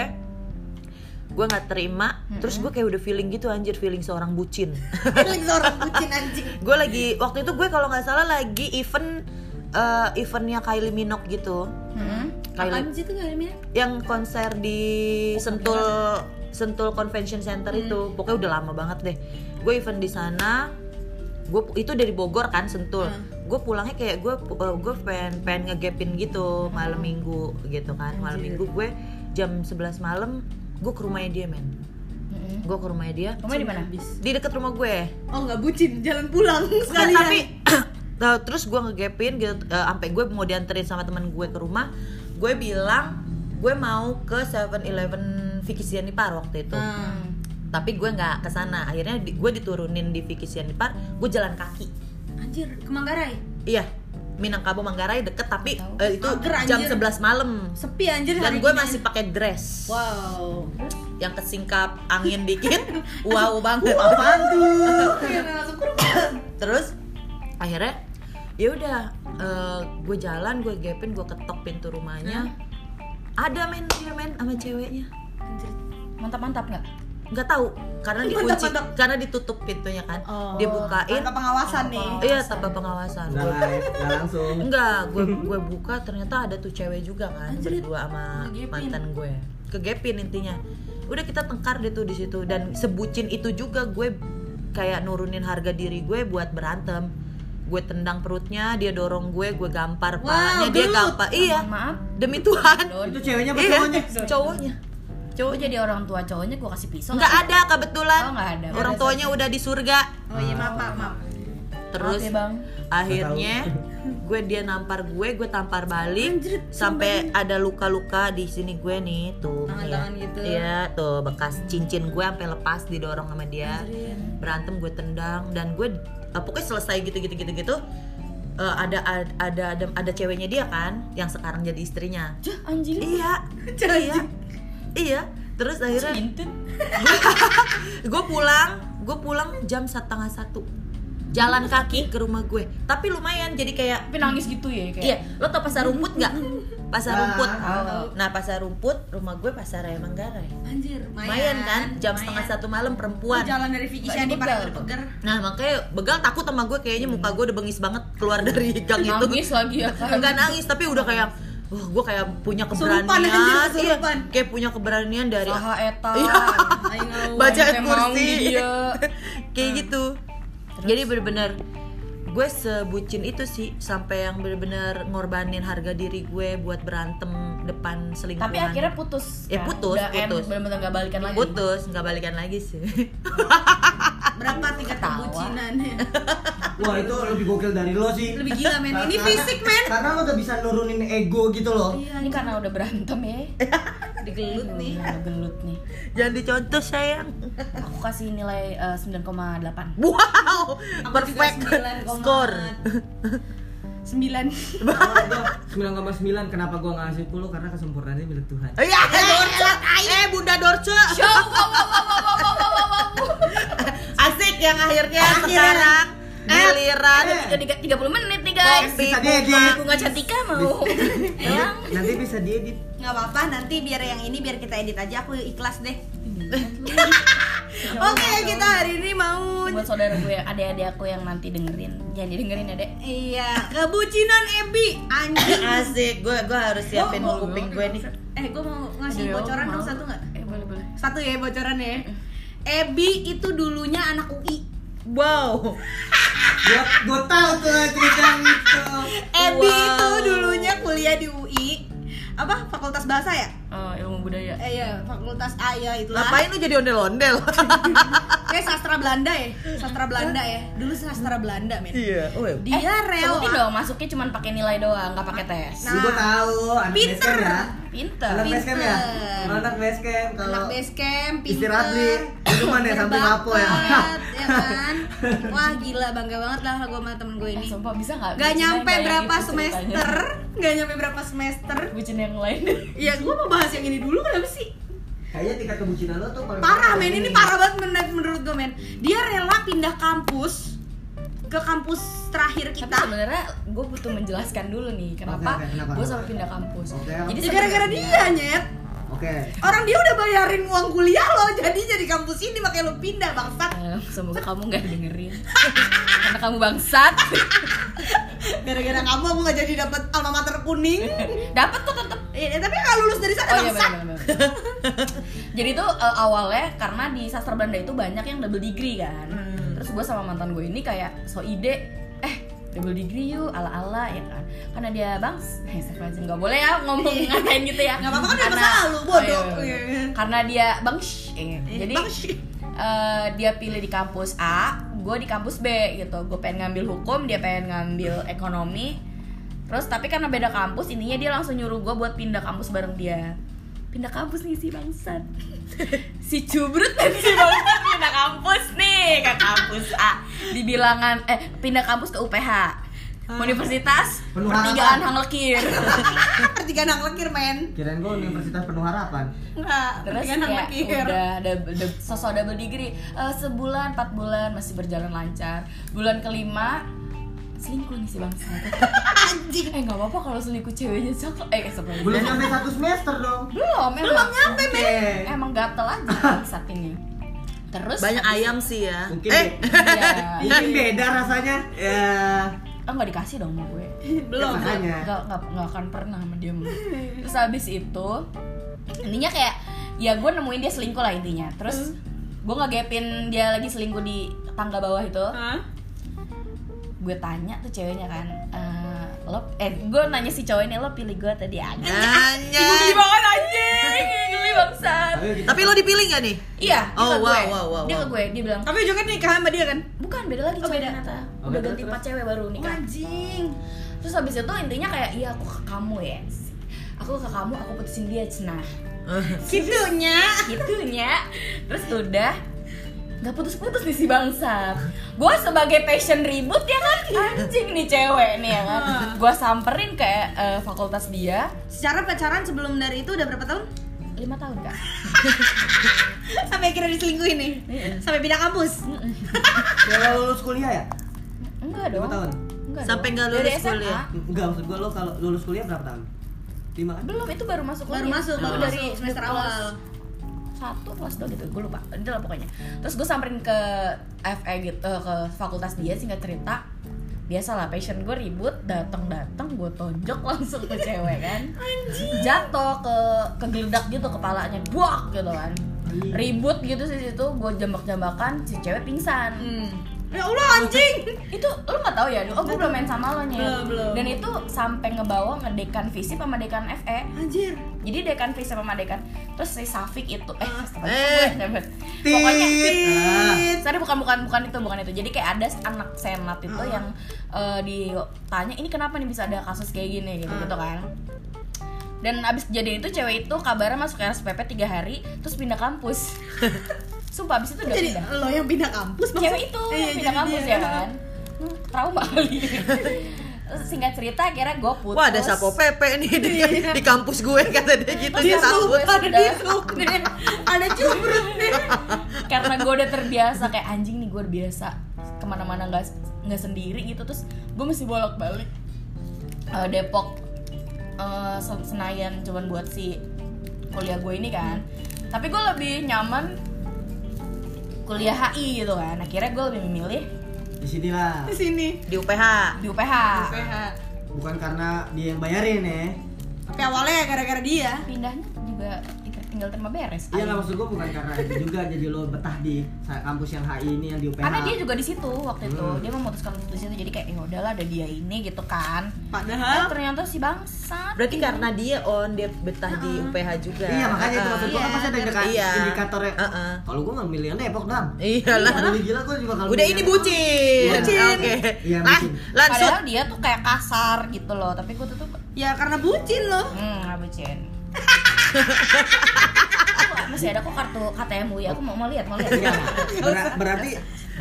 gue nggak terima terus gue kayak udah feeling gitu anjir feeling seorang bucin. Lagi seorang bucin anjing. Gue lagi waktu itu gue kalau nggak salah lagi event eh, eventnya Kylie Minogue gitu. Kylie Apaan sih tuh gak ada yang konser di Sentul Sentul Convention Center itu. Pokoknya udah lama banget deh. Gue event di sana gue itu dari Bogor kan Sentul. Gue pulangnya kayak gue uh, gue pengen pengen ngegapin gitu malam minggu gitu kan. Malam minggu gue jam 11 malam gue ke rumahnya dia men. Gue ke rumahnya dia. Rumahnya di mana? di deket rumah gue. Oh nggak bucin, jalan pulang sekalian. tapi Nah, terus gue ngegapin gitu eh, sampai gue mau dianterin sama teman gue ke rumah. Gue bilang gue mau ke 7-Eleven Vicky Sianipar waktu itu. Hmm. tapi gue nggak ke sana. Akhirnya di- gue diturunin di Vicky Sianipar gue jalan kaki. Anjir, ke Manggarai? Iya Minangkabau Manggarai deket tapi eh, itu Mager, jam anjir. 11 malam. Sepi anjir dan gue masih pakai dress. Wow. Yang kesingkap angin dikit. Wow banget. Apaan tuh? Langsung kurung. terus akhirnya ya udah gue jalan gue gapin gue ketok pintu rumahnya. Ada men dia men sama ceweknya. Mantap-mantap nggak? Nggak tahu karena Mantap, dikunci mantap. karena ditutup pintunya kan Oh, dibukain tanpa pengawasan nih. iya tanpa pengawasan Nggak live, nggak langsung. enggak gue gue buka ternyata ada tuh cewek juga kan Anjir, berdua sama ngegepin. mantan gue kegepin intinya udah kita tengkar deh tuh di situ dan sebucin itu juga gue kayak nurunin harga diri gue buat berantem gue tendang perutnya dia dorong gue gue gampar Wow, palanya dia gampar iya Maaf. demi Tuhan Itu ceweknya apa iya cowoknya? cowoknya Gue jadi orang tua cowoknya gue kasih pisau. nggak ada kebetulan. Oh, ada. orang tuanya udah di surga. Oh iya maaf maaf maaf. terus Maaf ya, Bang. akhirnya gue dia nampar gue gue tampar balik. Sampai ada luka-luka di sini gue nih tuh. Tangan-tangan ya. gitu. iya tuh bekas cincin gue sampai lepas didorong sama dia. Berantem gue tendang. Dan gue eh, pokoknya selesai gitu gitu gitu gitu. Eh, ada ada ada ada ada ceweknya dia kan yang sekarang jadi istrinya. Jah, anjir. iya. Iya iya terus akhirnya gue pulang gue pulang jam setengah satu. Jalan kaki ke rumah gue. Tapi lumayan jadi kayak Tapi nangis gitu ya kayak. iya lo tau pasar rumput nggak? Pasar Ah, rumput. nah pasar rumput rumah gue pasar Raya Manggarai. Anjir, lumayan. Kan? Jam setengah satu malam perempuan. Jalan dari Vicky Shani dibegal. pakai nah makanya begal takut sama gue kayaknya. Muka gue udah bengis banget keluar dari gang itu. Nangis lagi ya kan. enggak nangis tapi udah kayak Wah, gue kayak punya keberanian, anjir, iya, kayak punya keberanian dari Saha eta. Iya. Ayo, baca kursi. kayak gitu. Jadi bener-bener gue sebucin itu sih sampai yang bener-bener ngorbanin harga diri gue buat berantem depan selingkuhan Tapi akhirnya putus. Ya, kan? putus, Udah putus. Bener-bener gak balikan lagi. putus nggak balikan lagi sih Berapa tingkat kebucinannya? Wah itu lebih gokil dari lo sih. Lebih gila men. Ini fisik men. Karena lo udah bisa nurunin ego gitu loh. Ini karena udah berantem ya. Digelut nih. Udah gelut nih. jangan dicontoh sayang Aku kasih nilai eh, 9,8. wow Aku perfect juga 9,8. score 9 Oh, 9,9 kenapa gua ngasih 10 karena kesempurnaannya milik Tuhan. Iya, Dorce. Eh, Bunda Dorce. Asik yang akhirnya sekarang giliran. Tiga, tiga, 30 menit nih guys. Kopi Bisa diedit. Bunga Cantika mau? Elang Nanti bisa diedit. nggak apa-apa nanti biar yang ini biar kita edit aja. Aku ikhlas deh. Oke kita hari ini mau Buat saudara gue, adik-adik aku yang nanti dengerin. Jangan didengerin ya dek. Iya. Kebucinan Ebi. Anjing. Asik, gue gue harus siapin Gua- gua- kuping gue nih. eh gue mau ngasih Aduh, bocoran mau. dong satu nggak? Eh boleh boleh. Satu ya bocoran ya. Ebi itu dulunya anak UI Wow. Gua gua tahu tuh cerita itu. Ebi Wow. itu dulunya kuliah di UI apa fakultas bahasa ya Oh ilmu budaya eh iya fakultas A ya itulah Ngapain lu jadi ondel-ondel? kayak sastra Belanda ya sastra Belanda ya dulu sastra Belanda men Iya. Oh, ya. dia Eh, rela dong, masuknya cuma pakai nilai doang, nggak pakai tes Nah, Nah, gua tahu anak pinter. basecamp ya. Pinter Anak basecamp ya. Anak basecamp anak kalau base camp pinter istirahat beli minuman ya samping lapo ya. Ya kan? Wah gila bangga banget lah gue sama temen gue Eh, ini sumpah bisa nggak? Gak Bucin nyampe yang berapa gitu semester? Ceritanya. Gak nyampe berapa semester? Bucin yang lain. Ya gue mau bahas yang ini dulu kenapa sih? Kayaknya tingkat kebucinan lo tuh Parah parah. men, ini parah banget menurut, menurut gue men. Dia rela pindah kampus Ke kampus terakhir Tapi kita. sebenarnya gue butuh menjelaskan dulu nih Kenapa, oke, kenapa? gue sampai pindah kampus. Oke. Jadi Ya gara-gara dia nyet Oke. Orang dia udah bayarin uang kuliah lo Jadi jadi kampus ini makanya lo pindah bangsat Eh, Semoga kamu nggak dengerin Karena kamu bangsat Gara-gara kamu aku gak jadi dapet alma mater kuning Dapat kok tetep Eh, tapi gak lulus dari sana Oh iya bangsat benar benar. Jadi tuh eh, awalnya karena di sastra Belanda itu banyak yang double degree kan. Hmm. Terus gue sama mantan gue ini kayak so ide, eh double degree yuk ala ala ya kan. Karena dia bangs, eh Astagfirullahaladzim, nggak boleh ya ngomong ngatain gitu ya. Nggak apa-apa kan Karena- masa lalu, bodoh. Oh, iya, iya. Iya. Karena dia bangs, eh, Eh, jadi eh, dia pilih di kampus A, gue di kampus B gitu. Gue pengen ngambil hukum, dia pengen ngambil ekonomi. Terus tapi karena beda kampus, intinya dia langsung nyuruh gue buat pindah kampus bareng dia. Pindah kampus nih si bangsat. si cubrut dan si bangsat pindah kampus nih ke kampus A. Di bilangan eh pindah kampus ke UPH. Universitas Penuh Pertigaan harapan. Hang Lekir. Pertigaan nang lekir men Kirain gua universitas penuh harapan. Enggak, Terus pertigaan kayak lekir udah double, sosok double degree Eh, sebulan empat bulan masih berjalan lancar bulan kelima selingkuh nih si bangsa Anjing. eh nggak apa-apa kalau selingkuh ceweknya cakep eh sebelum Belum sampai satu semester dong. belum Belum emang nyampe, Oke. emang gatel aja bangsat ini terus Banyak ayam sih ya. Mungkin eh, Iya. mungkin beda rasanya. Ya. oh nggak dikasih dong sama gue Belum. Ya, makanya. nggak nggak nggak akan pernah sama dia terus habis itu intinya kayak ya gue nemuin dia selingkuh lah intinya terus gue ngegapin dia lagi selingkuh di tangga bawah itu? Gue tanya tuh ceweknya kan eh, lo eh gue nanya si cowok ini lo pilih gue tadi aja Nanya. geli banget anjing geli bangsat kita- Tapi lo dipilih gak nih? iya dia Oh, ke wow, gue wow, wow, dia ke wow. gue dia bilang Tapi juga nikah sama dia kan? bukan beda lagi Oh, cewek beda. ternyata Oh, udah beda, ganti empat cewek baru Oh, nikah anjing. terus habis itu intinya kayak iya aku ke kamu ya aku ke kamu aku putusin dia cenah Gitunya. gitunya terus udah nggak putus-putus nih si bangsa gue sebagai passion ribut ya kan anjing nih cewek nih ya kan gue samperin ke eh, fakultas dia Secara pacaran sebelum dari itu udah berapa tahun? lima tahun kak Sampai akhirnya diselingkuhin nih. Sampai pindah kampus. Kalau lulus kuliah ya? enggak Lima dong tahun? enggak Sampai dong. nggak Dari lulus SMA. kuliah? Enggak, maksud gua lo kalau lulus kuliah berapa tahun? Lima belum itu baru masuk Baru kuliah. masuk, baru dari masuk semester awal. Satu kelas dua gitu gue lupa. Itu lah pokoknya. Terus gue samperin ke FE gitu eh, ke fakultas dia singkat cerita. Biasalah passion gue ribut datang datang gue tonjok langsung ke cewek kan? Jatuh ke kegeledak gitu kepalanya buak gitu kan. Ribut gitu sih situ gue jambak jambakan si cewek pingsan. Hmm. Ya Allah anjing. itu lu nggak tahu ya? Oh gue belum main sama lo nya Belum, dan itu sampai ngebawa ngedekan visip sama dekan FE Anjir. jadi dekan visip sama dekan. Terus si Safik itu eh, Eh. pokoknya Ah. sorry bukan bukan bukan itu bukan itu. Jadi kayak ada anak senat itu yang eh, ditanya ini kenapa nih bisa ada kasus kayak gini? Gitu gitu kan. Dan abis kejadian itu cewek itu kabarnya masuk RSPP tiga hari terus pindah kampus sumpah abis itu udah Jadi pindah lo yang pindah kampus cewek itu Iya, yang pindah kampus dia. ya kan Hmm, trauma kali singkat cerita akhirnya gue putus Wah ada sapo pepe nih di, di kampus gue kata dia gitu Dia di kampus. suka. Ada di sub nih. Ada cubrut nih. karena gue udah terbiasa kayak anjing nih gue udah biasa ke mana-mana nggak nggak sendiri gitu terus gue mesti bolak balik Depok eh, Sen- Senayan cuman buat si kuliah gue ini kan tapi gue lebih nyaman kuliah HI gitu kan akhirnya gue lebih memilih Di sinilah. Di sini. Di UPH. di UPH PH. Bukan karena dia yang bayarin ya. Tapi awalnya gara-gara dia. pindahnya juga tinggal- terima beres Iya nggak maksud gua bukan karena itu juga jadi lo betah di kampus yang HI ini yang di UPH. karena dia juga di situ waktu itu Hmm. dia memutuskan untuk di situ jadi kayak ya udahlah ada dia ini gitu kan Padahal ternyata si bangsa Berarti karena dia on dia betah di UPH juga. Iya makanya itu maksud gua kan Iya, pasti ada indika- iya. indikatornya. Heeh. Kalau gua nggak milih yang Depok dam. Iyalah. Kalau gila gua juga kalau Udah ini bucin. Bucin. Oke. Iya, Ah, bucin. langsung. Padahal dia tuh kayak kasar gitu loh, tapi gue tuh tuh ya karena bucin lo. hmm bucin. Masih ada kok kartu KTM UI, aku mau mau lihat, mau lihat. Iya. Ber- berarti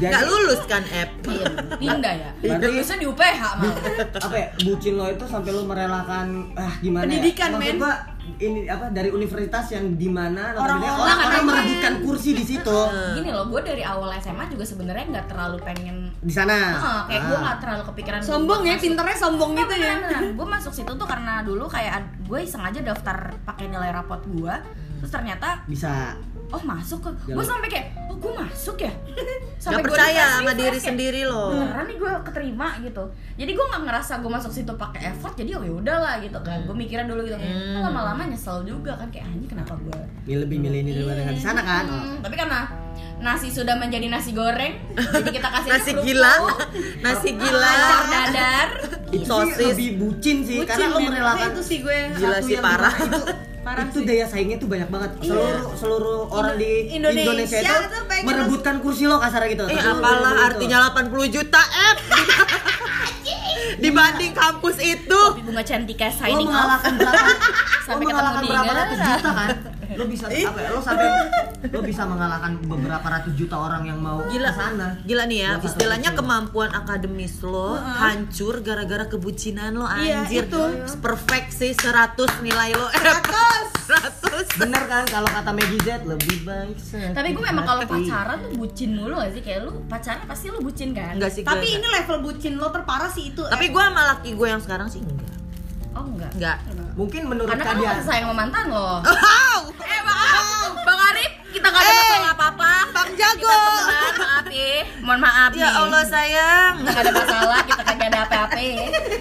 jadi Nggak lulus kan, Ep? Iya, pindah ya. Berarti- Lulusnya di UPH malah. apa ya bucin lo itu sampai lo merelakan ah gimana Pendidikan, ya? Men. gua ini apa dari universitas yang di mana Orang-orang orang orang merebutkan kursi di situ Gini loh, gue dari awal SMA juga sebenarnya nggak terlalu pengen di sana Ah, kayak gue Ah. nggak terlalu kepikiran Sombong ya, pinternya sombong gitu ya. gue masuk situ tuh karena dulu kayak gue iseng aja daftar pakai nilai rapot gue terus ternyata bisa oh masuk ke gue sampai kayak oh gue masuk ya? Nggak gua percaya refresh, sama diri kayak, sendiri loh. beneran nih gue keterima gitu. Jadi gue nggak ngerasa gue masuk situ pakai effort jadi oh ya udahlah gitu kan. Gue mikiran dulu gitu. Hmm. lama-lama nyesel juga kan kayak anjing kenapa gue Milih lebih milih ini daripada di sana kan? Oh. Hmm, tapi karena nasi sudah menjadi nasi goreng jadi kita kasih Nasi gila, nasi gila. dadar. Itu sih Sosis. lebih bucin sih Bucin, karena lo merelakan itu sih gue? Gila satu sih, yang parah. itu Parah itu sih. daya saingnya tuh banyak banget. Iya. seluruh seluruh orang di Indonesia Indonesia, itu itu pengen merebutkan kursi lo kasar gitu. Eh lo apalah merebut itu. artinya 80 juta Ep Dibanding kampus itu. Kopi bunga cantika lo signing off mengalahkan berapa? Lo Sampai ketemu mengalahkan di berapa? Negara. ratus juta kan lo lo bisa apa ya, lo sampai lo bisa mengalahkan beberapa ratus juta orang yang mau Gila ke sana Gila nih ya, istilahnya kecil. kemampuan akademis lo hancur gara-gara kebucinan lo Iya, anjir. itu. Perfect sih 100 nilai lo. 100. 100. bener kan kalau kata Maggie Z lebih baik sakit Tapi gue memang kalau pacaran tuh bucin mulu gak sih? Kayak lu pacaran pasti lu bucin kan? Enggak sih Tapi gue ini level bucin lo terparah sih itu. Tapi gue sama laki gue yang sekarang sih enggak. Oh enggak. Enggak. mungkin menurut Karena kan sayang sama mantan lo. Jago. Kita temenan, maaf ya. Mohon maaf Ya. Allah sayang. Kita gak ada masalah, kita kagak ada apa-apa.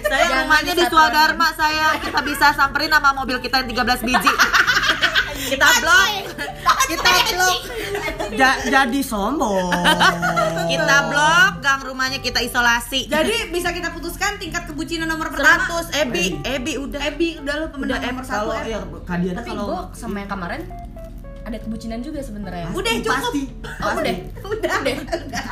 Saya Jangan rumahnya di Swadharma saya. Kita bisa samperin sama mobil kita yang 13 biji. kita blok. Kita blok. Ja- jadi sombong Kita blok gang rumahnya kita isolasi. Jadi bisa kita putuskan tingkat kebucinan nomor pertama. 100 Ebi, Ebi udah. Ebi udah lo pemenang Udah, nomor kalau satu. Em. ya kalian Tapi kalau gue sama yang kemarin ada kebucinan juga sebenarnya. Udah cukup. pasti Oh udah, Udah. udah.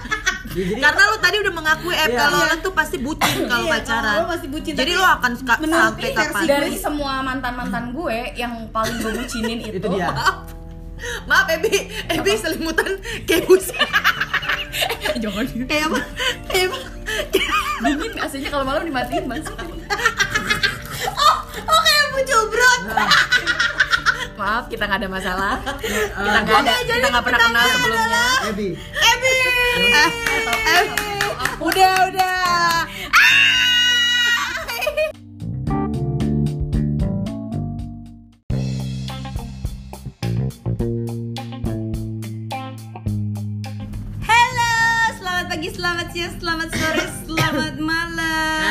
Ya, jadi Karena lu tadi udah mengakui Eb Iya. kalau lo tuh pasti bucin kalau Iya, pacaran. kalau lo pasti bucin, Jadi lo akan suka sampai kapan? Dari semua mantan mantan gue yang paling gue bucinin itu, itu dia Maaf Ebi, Ebi selimutan kayak buset. jangan Kayak apa? Kayak apa? dingin sih kalau malam dimatiin mas Oh, oh kayak muncul brot. Maaf kita nggak ada masalah kita Eh, nggak ada kita nggak pernah kenal sebelumnya Ebi Ebi. Ebi. Udah, udah. Halo, selamat pagi, selamat siang, selamat sore, selamat malam.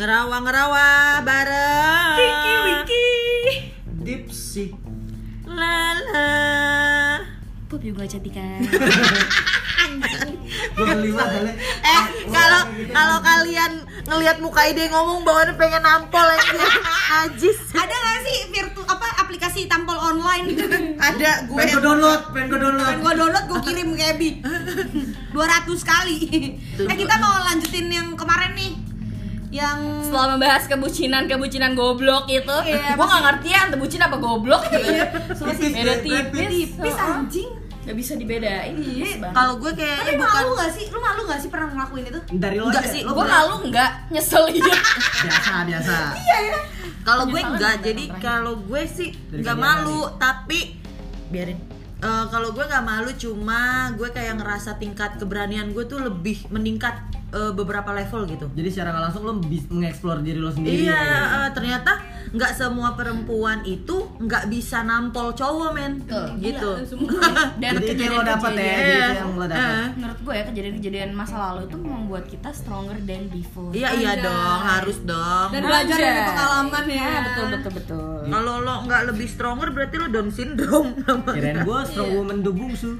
Ngeraba. Ngerawa ngerawa bareng. Wiki wiki. dipsy Lala. pup juga cantik kan gue banget Eh, kalau kalau kalian ngelihat muka ide ngomong bawaannya pengen nampol aja. Najis. Ada gak sih virtu apa aplikasi tampol online? Ada gue. pengen gue download pengen gue download Pengen gue download gue kirim ke Ebi 200 kali Eh kita mau lanjutin yang kemarin nih Yang setelah membahas kebucinan kebucinan goblok itu. Iya, gue nggak ngerti ya bucin apa goblok Iya, Tipis, beda tipis. tipis. Anjing. Nggak bisa dibedain. Iya. Kalau gue kayaknya Tapi bukan malu gak sih? Lu malu gak sih pernah ngelakuin itu? dari lo Enggak aja. sih, gue malu nggak? Nyesel gitu biasa biasa. Kalau gue enggak, bukan jadi kalau gue sih kalian malu, tapi biarin. Eh, kalau gue nggak malu, cuma gue kayak ngerasa tingkat keberanian gue tuh lebih meningkat eh, beberapa level gitu. jadi secara nggak langsung lo mengeksplor diri lo sendiri Iya, ya. eh, ternyata nggak semua perempuan itu nggak bisa nampol cowok men, Tuh, gitu. dan jadi itu yang lo dapet ya kejadian-kejadian- jadi Iya. itu yang lo dapet menurut gue ya kejadian-kejadian masa lalu itu membuat kita stronger than before Iya iya dong, harus dong. Dan belajar dari pengalaman ya Ah, betul betul betul Kalau lo nggak lebih stronger berarti lo Down syndrome. kirain gue Iya. strong woman do bungsu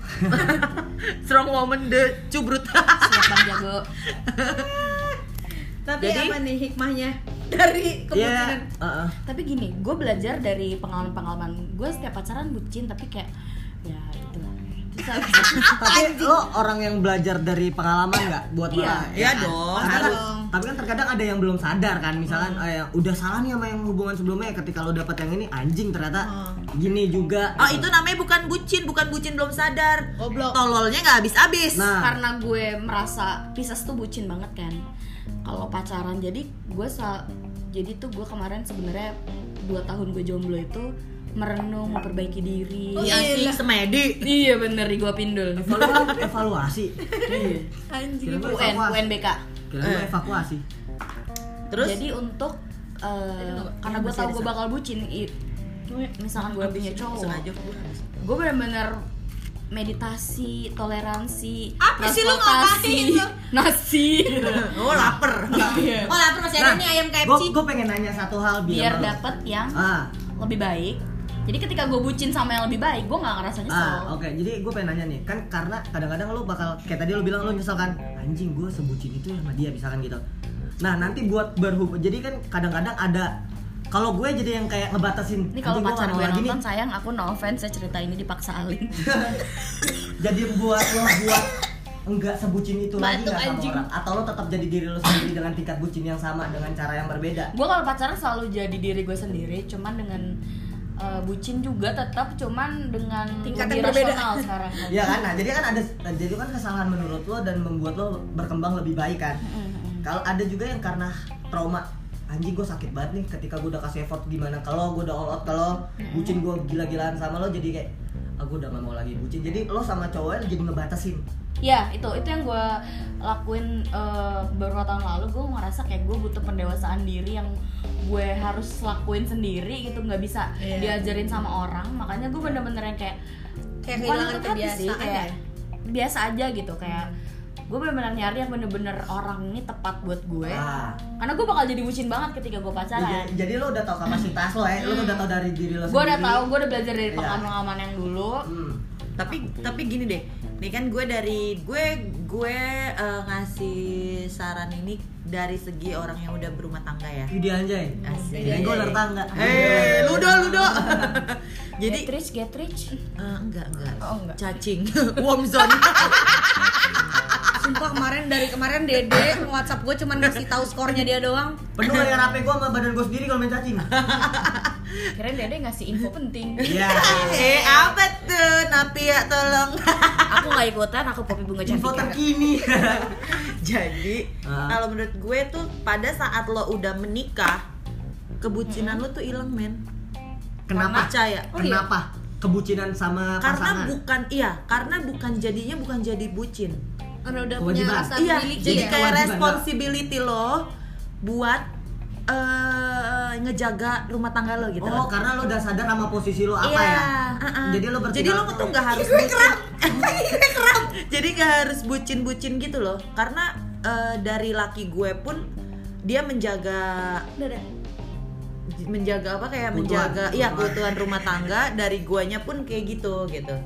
Strong woman the cubrut. siap bang jago Tapi Jadi- apa nih hikmahnya dari Iya, kebucinan? heeh. tapi gini gue belajar dari pengalaman-pengalaman gue setiap pacaran bucin tapi kayak ya itu lah habis- tapi lo orang yang belajar dari pengalaman nggak buat Iya. malah Iya dong, Pasti kan- harus. tapi kan terkadang ada yang belum sadar kan misalkan eh, yang udah salah nih sama yang hubungan sebelumnya ketika lo dapet yang ini anjing ternyata gini juga Oh itu namanya bukan bucin, bukan bucin belum sadar. Goblok. Tololnya nggak habis-habis. Nah. karena gue merasa Pisces tuh bucin banget kan kalau pacaran jadi gue sa jadi tuh gue kemarin sebenarnya dua tahun gue jomblo itu merenung memperbaiki diri. Oh, Iya sih Gila. semedi. iya bener di gue pindul. Evaluasi evaluasi. Iya. Anjing. UN. UNBK kira gue evakuasi. Terus? Jadi untuk eh, karena gue tahu gue bakal bucin i- misalkan gue punya cowok. gue bener-bener meditasi toleransi Apa sih lu ngapain lu? nasi Oh lapar. Oh lapar masih ada nih ayam KFC. gue pengen nanya satu hal biar lo- dapet yang ah lebih baik jadi ketika gue bucin sama yang lebih baik gue nggak ngerasa nyesel Ah, oke. Jadi gue pengen nanya nih, kan karena kadang-kadang lo bakal kayak tadi lo bilang lo nyesel kan, anjing gue sebucin itu sama dia misalkan gitu. Nah nanti buat berhubung, jadi kan kadang-kadang ada kalau gue jadi yang kayak ngebatasin. ini kalau "Anjing, gua pacar gue lagi nonton nih." sayang aku no offense saya cerita ini dipaksa Alin jadi buat lo buat enggak sebucin itu lagi nggak sama anjing. orang atau lo tetap jadi diri lo sendiri dengan tingkat bucin yang sama dengan cara yang berbeda gue kalau pacaran selalu jadi diri gue sendiri cuman dengan eh, bucin juga tetap cuman dengan Tingkat yang berbeda. sekarang Iya kan nah jadi kan ada jadi kan kesalahan menurut lo dan membuat lo berkembang lebih baik kan Mm-mm. kalau ada juga yang karena trauma anjing gue sakit banget nih ketika gue udah kasih effort gimana kalau gue udah all out kalau bucin gue gila-gilaan sama lo jadi kayak aku udah gak mau lagi bucin. Jadi lo sama cowoknya jadi ngebatasin. Ya itu itu yang gue lakuin eh, beberapa tahun lalu gue ngerasa kayak gue butuh pendewasaan diri yang gue harus lakuin sendiri gitu nggak bisa Iya. diajarin sama orang. Makanya gue bener-bener yang kayak Kayak kehilangan sih, kebiasaan kayak ya? biasa aja gitu kayak gue bener-bener nyari yang bener-bener orang ini tepat buat gue ah karena gue bakal jadi bucin banget ketika gue pacaran jadi, jadi lo udah tau kapasitas lo ya lo udah tau dari diri lo gue udah tahu gue udah belajar dari Iya. pengalaman yang dulu hmm. tapi tapi gini deh nih kan gue dari gue gue eh, ngasih saran ini dari segi orang yang udah berumah tangga ya Ide anjay Asik. Ide gue ular tangga Hei, ludo ludo. jadi Jadi get rich get rich eh, enggak enggak. Oh, enggak. Cacing. Warm zone. Sumpah kemarin dari kemarin Dede WhatsApp gue cuma ngasih tahu skornya dia doang. penuh dengan HP gue sama badan gue sendiri kalau main cacing keren dede ngasih info penting Iya eh apa tuh? Napi ya tolong. aku nggak ikutan aku popi bunga info cantik terkini Jadi Ah. kalau menurut gue tuh pada saat lo udah menikah kebucinan lo tuh hilang men. kenapa Percaya. Oh, iya? kenapa kebucinan sama Karena pasangan bukan iya, karena bukan jadinya bukan jadi bucin. Karena udah punya rasa Iya, memiliki jadi ya. kayak responsibility lo buat eh, ngejaga rumah tangga lo gitu. Oh, karena lo udah sadar sama posisi lo apa Iya, ya? uh-uh. Jadi lo Jadi lo tuh nggak harus bucin. Jadi nggak harus bucin-bucin gitu loh. Karena eh, dari laki gue pun dia menjaga. Menjaga apa kayak Keutuhan. menjaga iya Keutuhan. keutuhan rumah tangga dari guanya pun kayak gitu gitu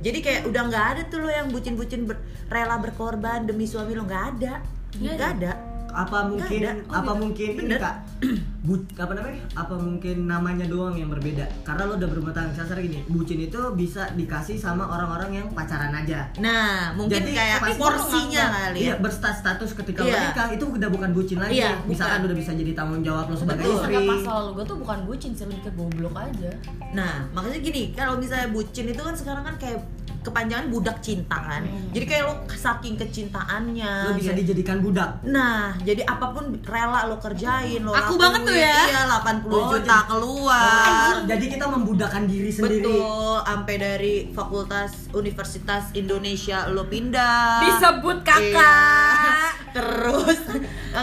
jadi kayak udah nggak ada tuh lo yang bucin-bucin ber- rela berkorban demi suami lo nggak ada Nggak nggak ada apa mungkin ada. Oh, apa gitu. mungkin ini Bener. kak bu, apa namanya apa mungkin namanya doang yang berbeda karena lo udah berumah tangga kasar gini bucin itu bisa dikasih sama orang-orang yang pacaran aja nah mungkin Jadi, kayak pas porsinya kali ya iya berstatus ketika Iya. menikah itu udah bukan bucin lagi Iya, misalkan bukan. udah bisa jadi tanggung jawab lo sebagai Betul. istri Karena pas lalu gue tuh bukan bucin sih lebih ke goblok aja Nah, makanya gini, kalau misalnya bucin itu kan sekarang kan kayak kepanjangan budak cinta kan. Hmm. Jadi kayak lo saking kecintaannya. lo bisa gitu. dijadikan budak Nah, jadi apa pun rela lo kerjain, lo Aku lakuin. banget tuh ya. Iya, 80 Oh, juta jadi- keluar. jadi kita membudakan diri sendiri Betul, sampai dari Fakultas Universitas Indonesia lo pindah. disebut kakak Iya. Terus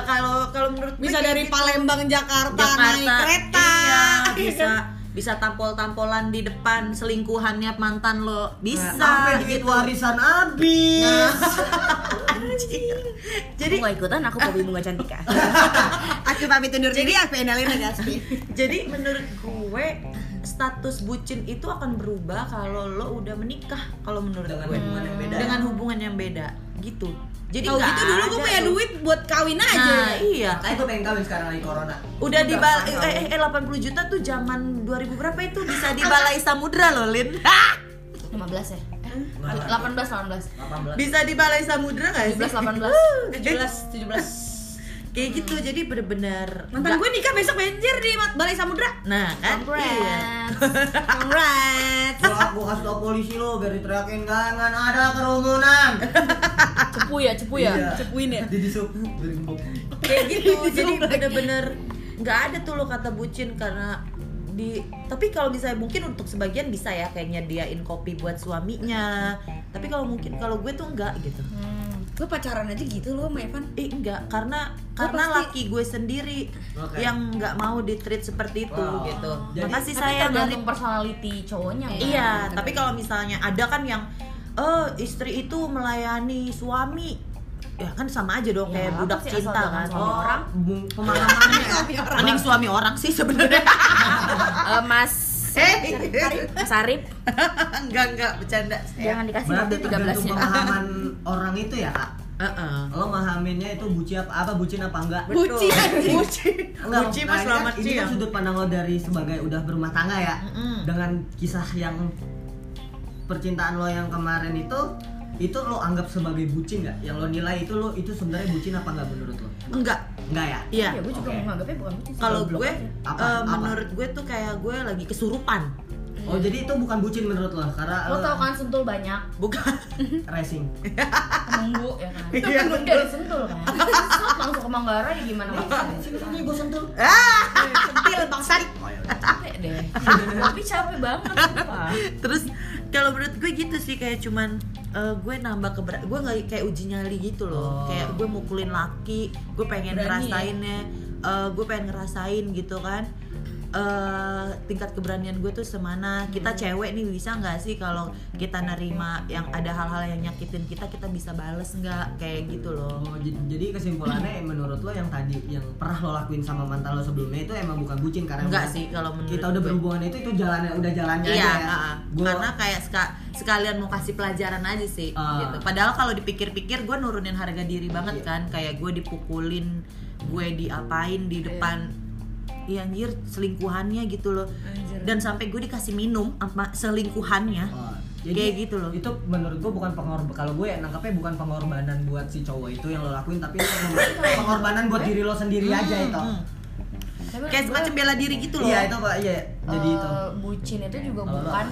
kalau kalau menurut Bisa dari gitu. Palembang Jakarta, Jakarta naik kereta. iya, bisa bisa tampol-tampolan di depan selingkuhannya mantan lo. Bisa sampai duit gitu. warisan habis? Anjir. jadi aku nggak ikutan aku popi bunga cantik Aku pamit undur diri, aku endalin aja jadi menurut gue status bucin itu akan berubah kalau lo udah menikah kalau menurut dengan gue. hubungan yang beda. Dengan hubungan yang beda gitu. Jadi Kalau nggak gitu dulu gue punya tuh. duit buat kawin aja. nah iya. Kayak gue pengen kawin sekarang lagi corona. Udah di eh, eh, eh 80 juta tuh zaman 2000 berapa itu? Bisa di balai samudra loh Lin. 15 ya? Eh, Nggak. 18 18 18 bisa di balai samudra nggak sih? 17 18 17, 17. Kayak gitu jadi bener-bener Mantan gue nikah besok banjir di Balai Samudra. nah kan iya. Congrats Congrats. Gua, gua kasih tau polisi lo biar diteriakin jangan ada kerumunan. cepu ya cepu ya Iya. Cepuin ya. Di disub. Berimbuk. kayak gitu jadi bener-bener nggak ada tuh lo kata bucin karena di tapi kalau misalnya mungkin untuk sebagian bisa ya kayak nyediain kopi buat suaminya tapi kalau mungkin kalau gue tuh enggak gitu Hmm. Gue pacaran aja gitu loh sama Evan. eh enggak karena Gua karena pasti- laki gue sendiri Oke. yang nggak mau di treat seperti itu Wow. gitu Jadi- makasih tapi saya dari personality cowoknya kan? Iya, tapi kalau misalnya ada kan yang oh istri itu melayani suami, ya kan sama aja dong Ya, kayak budak cinta kan. suami orang? pemahamannya. Mending suami orang sih sebenarnya. Eh, Mas Eh, Mas Arif enggak enggak bercanda. jangan dikasih Berarti waktu 13 tergantung nya pemahaman orang itu ya kak. Heeh. Lo mahaminnya itu buci apa, apa bucin apa enggak? Buci. Buci. Enggak, Buci nah, mas kan, ini kan sudut pandang lo dari sebagai udah berumah tangga ya Mm-mm. dengan kisah yang percintaan lo yang kemarin itu itu lo anggap sebagai bucin nggak yang lo nilai itu lo itu sebenarnya bucin apa nggak menurut lo enggak enggak ya iya ya gue juga Oke. menganggapnya bukan bucin sih. kalau gue. Apa? eh, Apa? menurut gue tuh kayak gue lagi kesurupan oh jadi itu bukan bucin menurut lo? Karena lo tau kan sentul banyak? Bukan. Racing. Nunggu ya kan? Iya, kan betul. dari sentul kan? Set langsung ke Manggarai ya gimana? Sini gue sentuh ah! Sentil bangsat. capek deh. Tapi capek banget terus kalau menurut gue gitu sih kayak cuman eh, gue nambah keberat gue nggak kayak uji nyali gitu loh. Oh. kayak gue mukulin laki gue pengen Berani ya? ngerasainnya eh, gue pengen ngerasain gitu kan eh tingkat keberanian gue tuh semana kita cewek nih bisa nggak sih kalau kita nerima yang ada hal-hal yang nyakitin kita kita bisa bales nggak kayak gitu loh Oh, jadi kesimpulannya menurut lo yang tadi yang pernah lo lakuin sama mantan lo sebelumnya itu emang bukan bucin karena enggak sih kalau menurut kita udah berhubungan itu itu jalannya udah jalannya Iya, aja ya. Gua- karena kayak seka- sekalian mau kasih pelajaran aja sih Ah. gitu. Padahal kalau dipikir-pikir gue nurunin harga diri banget Iya. kan, kayak gue dipukulin, gue diapain di depan Iya anjir selingkuhannya gitu loh. Anjir. Dan sampai gue dikasih minum sama selingkuhannya. Oh, Kayak gitu loh. Itu menurut gua bukan pengorban kalau gue nangkapnya bukan pengorbanan buat si cowok itu yang lo lakuin tapi pengorbanan buat diri lo sendiri aja itu. Hmm. Kayak gue- semacam bela diri gitu loh. Iya itu pak iya jadi eh, itu. bucin itu juga lo bukan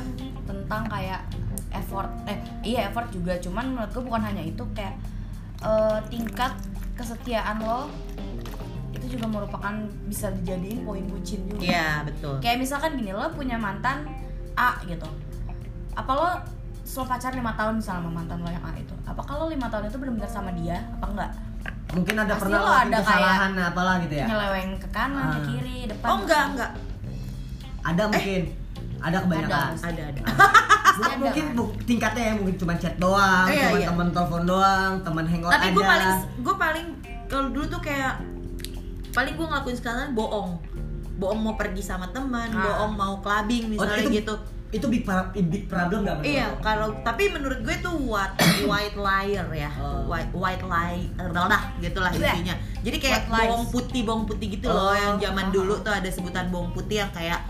tentang kayak effort eh iya effort juga cuman menurut gue bukan hanya itu kayak eh, tingkat kesetiaan lo itu juga merupakan bisa dijadiin poin bucin juga Iya, betul. kayak misalkan gini lo punya mantan A gitu apa lo lo pacar lima tahun misalnya sama mantan lo yang A itu apa kalau lima tahun itu benar-benar sama dia apa enggak Mungkin ada pasti pernah lo ada kesalahan apalah gitu ya. nyeleweng ke kanan ke Ah. kiri depan Oh enggak, enggak. Ada mungkin. Ada kebanyakan. Ada. Ada, ada. Ada, mungkin kan? tingkatnya ya mungkin cuma chat doang, Iya, cuma iya. temen telepon doang, temen hangout Tapi aja. gue paling gue paling kalau dulu tuh kayak paling gue ngelakuin sekarang bohong. Bohong mau pergi sama teman, Ah. bohong mau clubbing Oh, misalnya itu, gitu. Itu big, big problem gak menurut Iya, kalau tapi menurut gue tuh what white liar ya, Oh. white white lie, lah gitulah Iya. intinya. Jadi kayak bohong putih, bohong putih gitu Oh. loh, yang zaman dulu tuh ada sebutan bohong putih yang kayak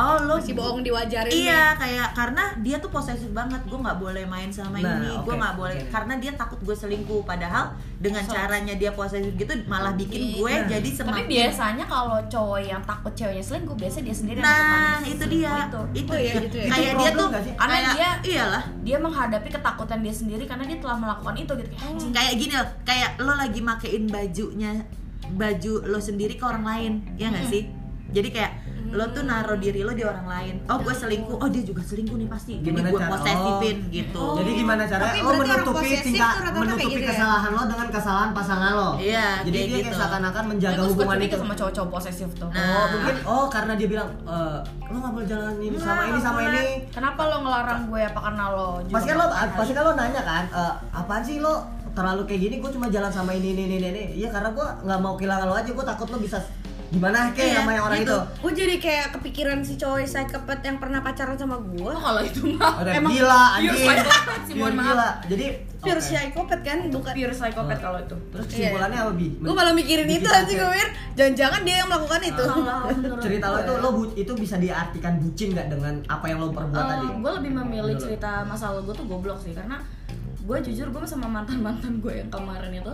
oh lo Masih bohong diwajarin. Iya, kayak karena dia tuh posesif banget. Gue nggak boleh main sama Nah, ini. Gue oke, nggak boleh karena dia takut gue selingkuh. Padahal dengan So- caranya dia posesif gitu malah bikin gue Nah. jadi Tapi semakin biasanya kalau cowok yang takut ceweknya selingkuh, biasa dia sendiri yang Nah, melakukan itu dia. itu. Itu Oh, iya, gitu ya. Kayak Itu dia tuh? Karena kayak- dia- iyalah. Dia menghadapi ketakutan dia sendiri karena dia telah melakukan itu gitu. Kayak, anjing. Kayak gini loh, kayak lo lagi makein bajunya baju lo sendiri ke orang lain, ya nggak sih? Jadi kayak lo tuh naruh diri lo di orang lain. Oh, gue selingkuh. Oh, dia juga selingkuh nih pasti. Jadi Gimana gue cara- posesifin oh. gitu. Jadi gimana caranya Tapi orang menutupi tingkat menutupi gitu ya? kesalahan lo dengan kesalahan pasangan lo. Iya, Jadi kayak dia kayak gitu. seakan-akan Nah, menjaga gue hubungan itu. sama cowok-cowok posesif tuh. Nah. Oh, mungkin oh karena dia bilang eh lo nggak boleh jalan ini Nggak, sama ini sama ini. Kenapa lo ngelarang gue apa karena lo Pasti kan lo pasti kan lo nanya kan, eh, apaan sih lo terlalu kayak gini? Gue cuma jalan sama ini ini ini ini. Iya karena gue nggak mau kehilangan lo aja. Gue takut lo bisa gimana kayak Iya, sama yang orang gitu. itu. Gue jadi kayak kepikiran si cowok psychopath yang pernah pacaran sama gue. Oh, kalau itu mah Udah Emang gila anjing. sih, mohon maaf. gila. Jadi Pure oke. psychopath kan, bukan. pure psychopath kalau itu. Terus kesimpulannya apa bi? Gue malah mikirin itu Bikin anjing oke. gue jangan-jangan dia yang melakukan itu. cerita lo itu lo bu- itu bisa diartikan bucin nggak dengan apa yang lo perbuat tadi? gue lebih memilih lo? cerita masa lalu gue tuh goblok sih karena gue jujur gue sama mantan mantan gue yang kemarin itu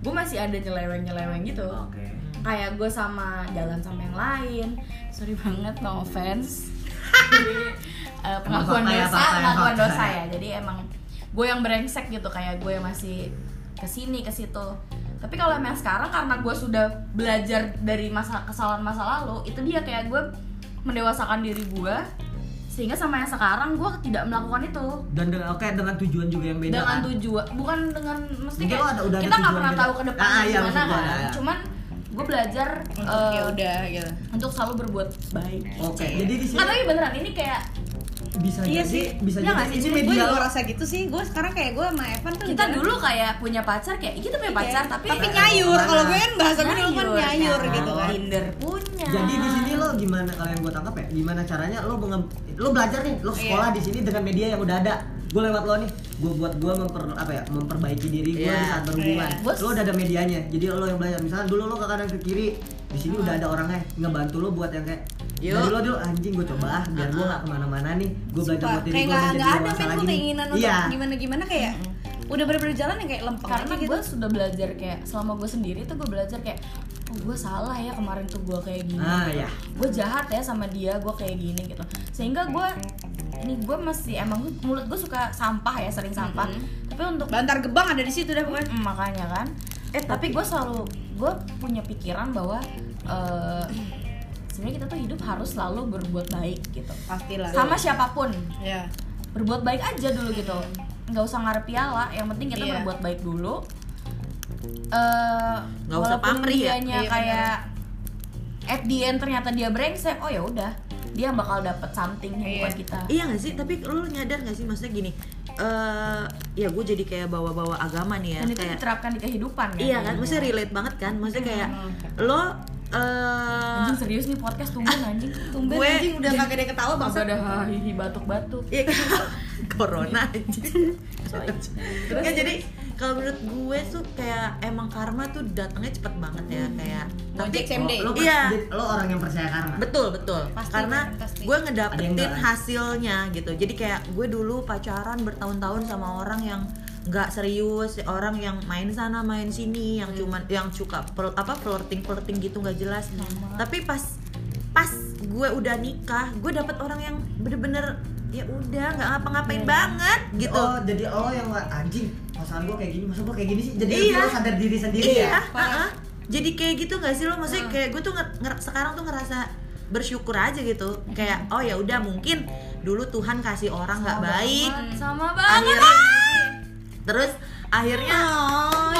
gue masih ada nyeleweng nyeleweng gitu Oke. Kayak gue sama jalan sama yang lain sorry banget no offense jadi eh, pengakuan ya, dosa ya, pengakuan dosa ya. ya jadi emang gue yang brengsek gitu kayak gue masih ke sini ke situ tapi kalau emang sekarang karena gue sudah belajar dari masa kesalahan masa lalu itu dia kayak gue mendewasakan diri gue sehingga sama yang sekarang gue tidak melakukan itu Dan dengan oke dengan tujuan juga yang beda dengan kan? tujuan bukan dengan mesti kayak ada- udah kita nggak pernah beda. tahu ke depannya Ah, iya, gimana maksud gua, kan ya. cuman gue belajar Untuk eh, ya udah gitu. untuk selalu berbuat baik Oke, jadi di sini nggak tapi beneran ini kayak bisa Iya jadi sih. bisa Iya nggak jadi sih? ini Gue media juga lo rasa gitu sih. Gue sekarang kayak gue sama Evan tuh kita dulu kayak punya pacar kayak kita punya pacar tapi tapi nyayur. Kalau gue kan bahasa gue dulu kan nyayur kan. gitu kan. Tinder punya Jadi di sini lo gimana kalau yang gue tangkap ya? Gimana caranya lo lo belajar nih, lo sekolah Iya. di sini dengan media yang udah ada. Gue lewat lo nih, gue buat gue memper apa ya, memperbaiki diri gue Iya. di saat berhubungan. Iya. Bos. Lo udah ada medianya, jadi lo yang belajar. Misalnya dulu lo ke kanan ke kiri, di sini udah ada orangnya ngebantu lo buat yang kayak Yuk. dari lo dulu anjing gue coba ah biar gue gak ke mana-mana nih gue belajar buat diri gue nggak ada dewasa lagi gue nih keinginan untuk iya gimana gimana kayak udah bener-bener jalan yang kayak lempeng karena gitu gue sudah belajar kayak selama gue sendiri tuh gue belajar kayak oh gue salah ya kemarin tuh gue kayak gini Ah, gitu. ya. gue jahat ya sama dia gue kayak gini gitu sehingga gue ini gue masih emang mulut gue suka sampah ya sering sampah. Tapi untuk bantar gebang ada di situ dah pokoknya. Mm, makanya kan. Eh tapi gue selalu gue punya pikiran bahwa eh, sebenarnya kita tuh hidup harus selalu berbuat baik gitu. Pastilah. Sama siapa pun. Ya berbuat baik aja dulu gitu. Nggak usah ngarep piala yang penting kita Iya. berbuat baik dulu. Eh Nggak usah pamrih ya. Iya, kayak at the end ternyata dia brengsek oh ya udah dia bakal dapet something yang bukan kita Iya gak sih? Tapi lu nyadar gak sih maksudnya gini? eh ya gue jadi kayak bawa-bawa agama nih ya. dan itu kayak diterapkan di kehidupan kan iya kan, maksudnya relate banget kan? Maksudnya kayak lo eh anjing serius nih podcast tumben anjing tumben Gue- anjing udah kagak ada ketawa Masa ada hihi batuk-batuk Iya corona anjing. Nggak, jadi kalau menurut gue tuh kayak emang karma tuh datangnya cepet banget ya kayak Gojek same day. lo, lo, Iya. lo orang yang percaya karma. Betul betul. Pasti, karena pasti. gue ngedapetin hasilnya gitu. Jadi kayak gue dulu pacaran bertahun-tahun sama orang yang nggak serius orang yang main sana main sini yang cuman yang suka pel- apa flirting flirting gitu nggak jelas. Tapi pas pas gue udah nikah gue dapet orang yang bener-bener ya udah nggak ngapa-ngapain banget gitu. Oh jadi lo yang nggak anjing pasangan gue kayak gini masa gue kayak gini sih. Jadi Iya. lo sadar diri sendiri iya ya uh-uh. jadi kayak gitu nggak sih lo? Maksudnya kayak gue tuh nger- nger- sekarang tuh ngerasa bersyukur aja gitu. Kayak oh ya udah mungkin dulu Tuhan kasih orang nggak baik. sama banget. Akhirnya terus akhirnya oh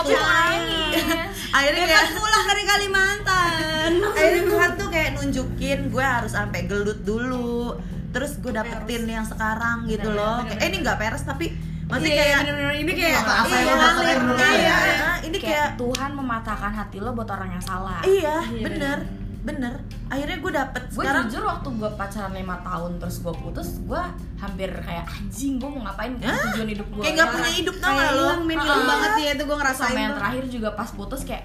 akhirnya Hebat kayak pulang dari Kalimantan. Akhirnya Tuhan tuh kayak nunjukin gue harus sampai gelut dulu terus gue dapetin yang sekarang gitu loh. Kayak- eh ini nggak peres tapi masih Iya, kayak bener-bener. Ini kayak Apa- apa yang iya, dulu iya, ya? iya. ini kayak kayak Tuhan mematahkan hati lo buat orang yang salah. Iya bener bener. Akhirnya gue dapet gue sekarang jujur waktu gue pacaran lima tahun terus gue putus gue hampir kayak anjing gue mau ngapain Hah? tujuan hidup gue kayak nggak punya hidup tau gak lo? hilang Ah. banget ya itu gue ngerasain sama yang terakhir juga pas putus kayak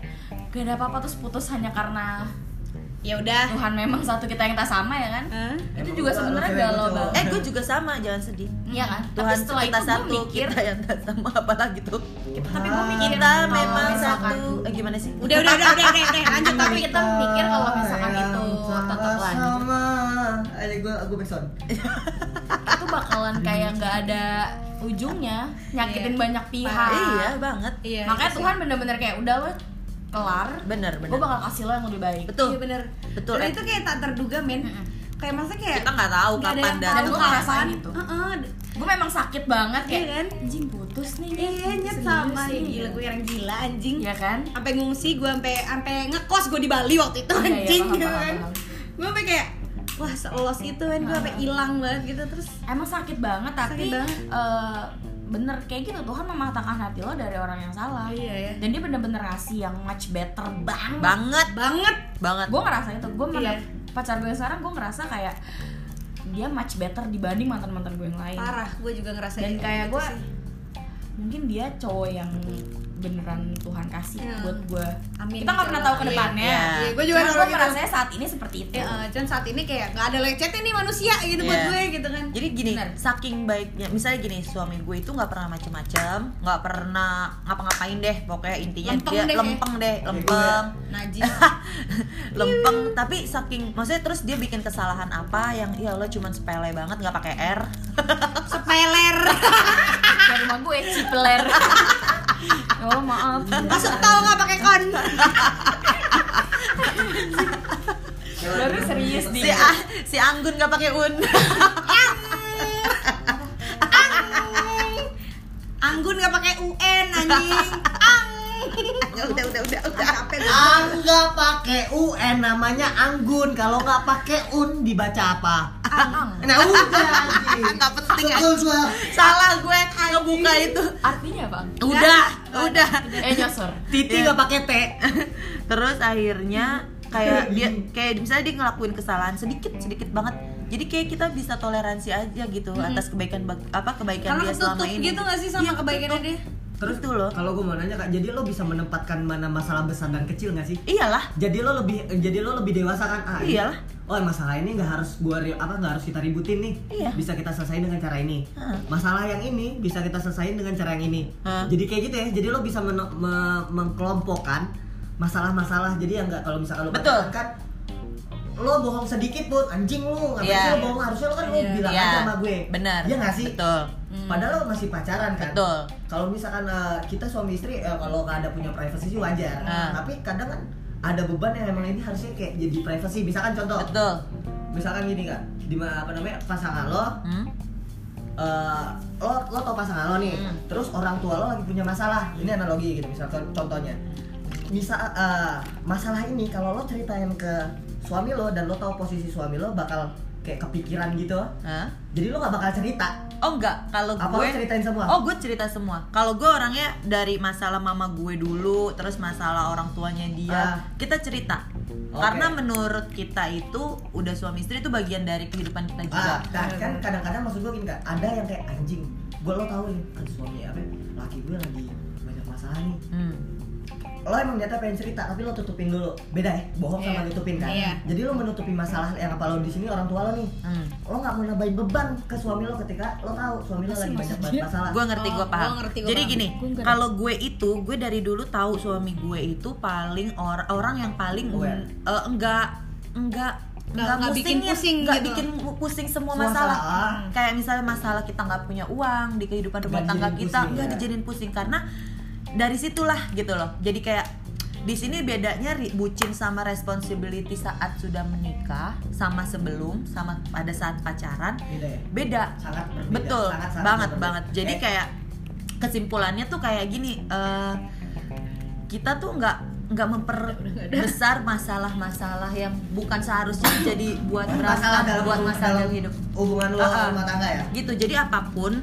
gak ada apa-apa terus putus hanya karena ya udah. Tuhan memang satu kita yang tak sama ya kan? Hah? itu juga sebenarnya galau banget. Eh gue juga sama jangan sedih. Iya kan? Tapi Tuhan setelah kita itu satu mikir. kita yang tak sama apalagi tuh. Tapi gue mikir kita kalau memang misalkan- satu. Eh gimana sih? Udah udah udah udah udah, udah. Lanjut tapi kita mikir kalau misalkan itu. tetap lanjut sama. Aja gue gue backsound itu bakalan kayak nggak ada ujungnya nyakitin Iya. banyak pihak. Iya banget. Iya makanya sih. Tuhan bener-bener kayak udah lo kelar bener gue bener bakal kasih lo yang lebih baik. Betul. Iya bener. Betul, dan itu kayak tak terduga men. Kayak masa kayak kita nggak tahu ada kapan dan gua ngerasain itu. Heeh. gue memang sakit banget kayak Iya kan? anjing putus nih Nyet. iya nyet sama ya gila. Gue yang gila anjing. Ya kan? Sampai ngungsi gue sampai sampai ngekos gue di Bali waktu itu Iya, iya, anjing gitu paham, kan? gue sampai kayak wah selos itu kan. Gue sampai hilang banget gitu terus emang sakit banget tapi Sakit banget. eh, bener kayak gitu. Tuhan mematahkan hati lo dari orang yang salah. Iya ya dan dia bener-bener ngasih yang much better banget. Banget. Banget. Banget. Gue ngerasa itu. Gue Iya. pacar gue sekarang gue ngerasa kayak dia much better dibanding mantan mantan gue yang lain. Parah gue juga ngerasain dan kayak gitu gue mungkin dia cowok yang beneran Tuhan kasih Iya. buat gue Amin, kita nggak pernah tahu ke Iya, depannya. Iya. Iya, gue juga gitu. merasanya saat ini seperti itu. Ya, eh, cuman saat ini kayak gak ada lecetnya nih manusia gitu buat Iya. gue gitu kan. Jadi gini Bener. saking baiknya misalnya gini suami gue itu nggak pernah macem-macem nggak pernah ngapa-ngapain deh pokoknya intinya Lempeng dia deh, lempeng deh lempeng. Najis. Lempeng tapi saking maksudnya terus dia bikin kesalahan apa yang ya Allah cuman sepele banget nggak pakai R. Sepeler. Kayak rumah gue cipler oh maaf. Masuk tau gak pakai kon? Baru serius di si A- si Anggun nggak pakai un. Anggun gak pakai un anjing. Ang udah udah udah udah. Udah capek Angga pakai UN namanya Anggun. Kalau nggak pakai Un dibaca apa? ang. Nah udah nggak penting suara. salah gue ngebuka itu. Artinya bang udah udah. Eh nyosor. Titi Iya. nggak pakai T. terus akhirnya kayak dia kayak misalnya dia ngelakuin kesalahan sedikit sedikit banget. Jadi kayak kita bisa toleransi aja gitu atas kebaikan apa kebaikan karena dia selama ini. gitu gak sih sama Iya, kebaikannya dia Terus Gitu loh. Kalau gue mau nanya kak, jadi lo bisa menempatkan mana masalah besar dan kecil nggak sih? iyalah Jadi lo lebih jadi lo lebih dewasa kan? Ah, Iyalah. Oh masalah ini nggak harus gua apa nggak harus kita ributin nih. Iya. Bisa kita selesaiin dengan cara ini. Heeh. Masalah yang ini bisa kita selesaiin dengan cara yang ini. Heeh. Jadi kayak gitu ya. Jadi lo bisa men- me- mengkelompokkan masalah-masalah. Jadi yang nggak kalau misalkan lo Betul. kan lo bohong sedikit pun anjing lu ngapain sih lo bohong harusnya lo kan lo Iya. bilang Iya. aja sama gue Benar. Iya nggak sih Betul. Padahal lo masih pacaran kan Betul. kalau misalkan uh, kita suami istri eh, kalau nggak ada punya privacy sih wajar Ah. tapi kadang kan ada beban yang emang ini harusnya kayak jadi privacy misalkan contoh Betul. misalkan gini kak di apa namanya pasangan lo Hmm? eh, lo lo tau pasangan lo nih Hmm. terus orang tua lo lagi punya masalah ini analogi gitu misalkan contohnya bisa eh, masalah ini kalau lo ceritain ke suami lo dan lo tahu posisi suami lo bakal kayak kepikiran gitu Hah? jadi lo nggak bakal cerita Oh enggak, kalau Apa gue lo ceritain semua? Oh, gue cerita semua. Kalau gue orangnya dari masalah mama gue dulu, terus masalah orang tuanya dia, Ah. kita cerita. Oke. Karena menurut kita itu udah suami istri itu bagian dari kehidupan kita juga. Ah, nah, kan kadang-kadang maksud gue gini kan, ada yang kayak anjing. Gue lo tau nih, suami apa? ya, Laki gue lagi banyak masalah nih. Hmm. Lo emang niatnya pengen cerita, tapi lo tutupin dulu. Beda ya, bohong sama Iya. nutupin kan. Iya. Jadi lo menutupi masalah yang apa lo di sini orang tua lo nih. Hmm. Lo nggak mau nambahin beban ke suami lo ketika lo tahu suami lo lagi banyak banget masalah. Gue ngerti, Oh, gue paham. gua ngerti, gua Jadi paham. gini, kalau gue itu, gue dari dulu tahu suami gue itu paling or orang yang paling Aware. eh, enggak enggak Nggak- nggak bikin pusing nggak gitu. bikin pusing semua masalah. masalah. Kayak misalnya masalah kita nggak punya uang di kehidupan rumah tangga kita pusing, nggak ya. dijadiin pusing karena dari situlah gitu loh. Jadi kayak di sini bedanya bucin sama responsibility saat sudah menikah sama sebelum sama pada saat pacaran Beda ya. beda Sangat berbeda. betul sangat, sangat banget berbeda. banget jadi Eh, kayak kesimpulannya tuh kayak gini eh, kita tuh nggak nggak memperbesar masalah-masalah yang bukan seharusnya jadi buat masalah berantem dalam buat masalah dalam hidup hubungan lo ah. rumah tangga ya. gitu jadi apa pun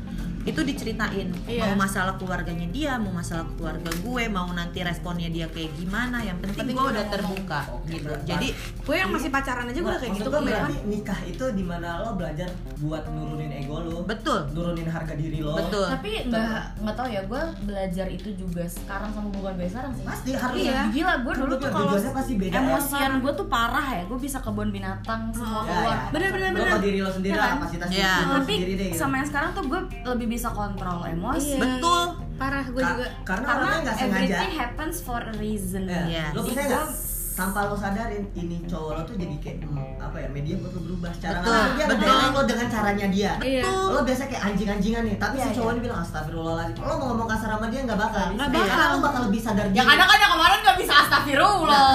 itu diceritain Iya. mau masalah keluarganya dia mau masalah keluarga gue mau nanti responnya dia kayak gimana yang penting, Penting gue udah ngomong. terbuka Oke, gitu berarti- jadi gue yang masih pacaran aja gue udah kayak gitu gue kok berarti nikah itu di mana lo belajar buat nurunin ego lo, betul nurunin harga diri lo. betul Tapi nggak nggak tahu ya, gue belajar itu juga sekarang sama hubungan gue sekarang sih. Pasti harus. Iya. Gila, gue Kan dulu tuh kalau tujuannya pasti beda ya. emosian gue tuh parah ya. Gue bisa kebun binatang semua Ya, keluar. ya. Bener, bener, bener. diri lo sendiri Iya kan? kapasitas Iya. diri lo Tapi sendiri deh. gitu. sama yang sekarang tuh gue lebih bisa kontrol emosi. Iya. betul parah gue Ka- juga karena, Karena orangnya nggak sengaja. everything happens for a reason. Ya, Iya. Lo gua- nggak tanpa lo sadarin ini cowok lo tuh jadi kayak hmm, apa ya media lo berubah secara Betul, nggak- dia betul. lo dengan caranya dia. Iya. Lo biasa kayak anjing-anjingan nih, tapi Iya, si cowok iya. ini bilang astagfirullahaladzim. Lo mau ngomong kasar sama dia nggak bakal. Nggak Karena bakal. Lo bakal lebih sadar Yang ada kan yang kemarin gak bisa astagfirullah.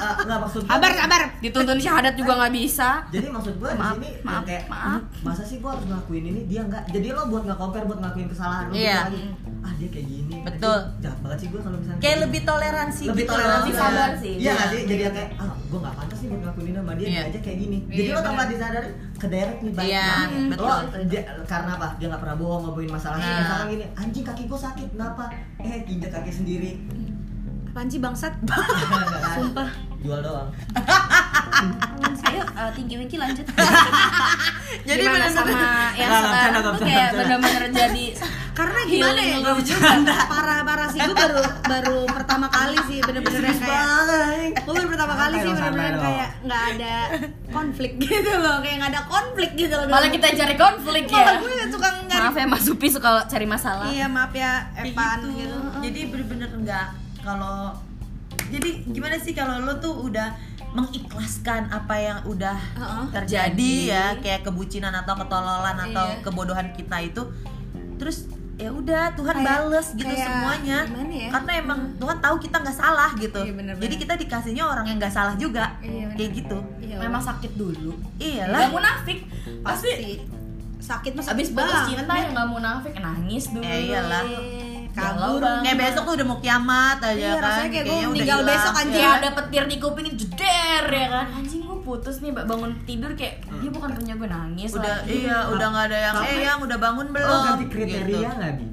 Eh, nggak maksud sabar sabar Dituntun syahadat juga nggak bisa. Jadi maksud gue di sini ya maaf, kayak maaf. masa sih gue harus ngelakuin ini dia nggak. Jadi lo buat nggak compare buat ngelakuin kesalahan lo Iya. bilang lagi. Ah dia kayak gini. Betul. Jahat banget sih gue kalau misalnya kayak lebih toleransi lebih gitu toleransi sabar sih. Iya Iya. nggak sih? Jadi ya kayak ah gue nggak pantas sih buat ngelakuin ini sama dia Iya. dia aja kayak gini. Iya, Jadi lo tanpa disadari ke nih baik. Iya, banget. betul. Lo dia, karena apa? Dia nggak pernah bohong ngomongin masalahnya. Nah. Misalkan gini, anjing kaki gue sakit, kenapa? Eh injek kaki sendiri. Apaan sih bangsat Sumpah. Jual doang. Ayo, uh, tinggi winky lanjut. Jadi Gimana bener-bener- sama yang Nggak, nggak sekarang tuh nggak kayak bener-bener jadi karena gimana ya Healing lu juga. parah parah sih gue baru baru pertama kali sih bener-bener yang kayak gue baru pertama kali sih bener-bener kayak nggak ada konflik gitu loh kayak nggak ada konflik gitu loh malah kita cari konflik ya. malah gue suka nyari Maaf ya Mas Supi suka cari masalah. iya maaf ya Evan gitu. gitu Jadi bener-bener enggak kalau jadi gimana sih kalau lo tuh udah mengikhlaskan apa yang udah Heeh. terjadi ya kayak kebucinan atau ketololan atau Iya. kebodohan kita itu terus ya udah Tuhan Kayak- bales gitu kayak semuanya ya? karena emang Tuhan tahu kita nggak salah gitu Iya, jadi kita dikasihnya orang yang nggak salah juga Iya, bener. kayak gitu iya Memang sakit dulu. iyalah Gak munafik. Pasti pasti sakit mas abis putus cinta ya nggak munafik nangis dulu. Ya iyalah. Kabur kayak besok tuh udah mau kiamat aja Iya, kan rasanya kayak udah meninggal besok, anjing. Kayak ada petir di kuping jeder ya kan anjing gue putus nih bangun tidur kayak dia bukan punya gue nangis udah lagi. iya udah nggak ada yang eh yang udah bangun belum Lo ganti kriteria Gitu. nggak bi?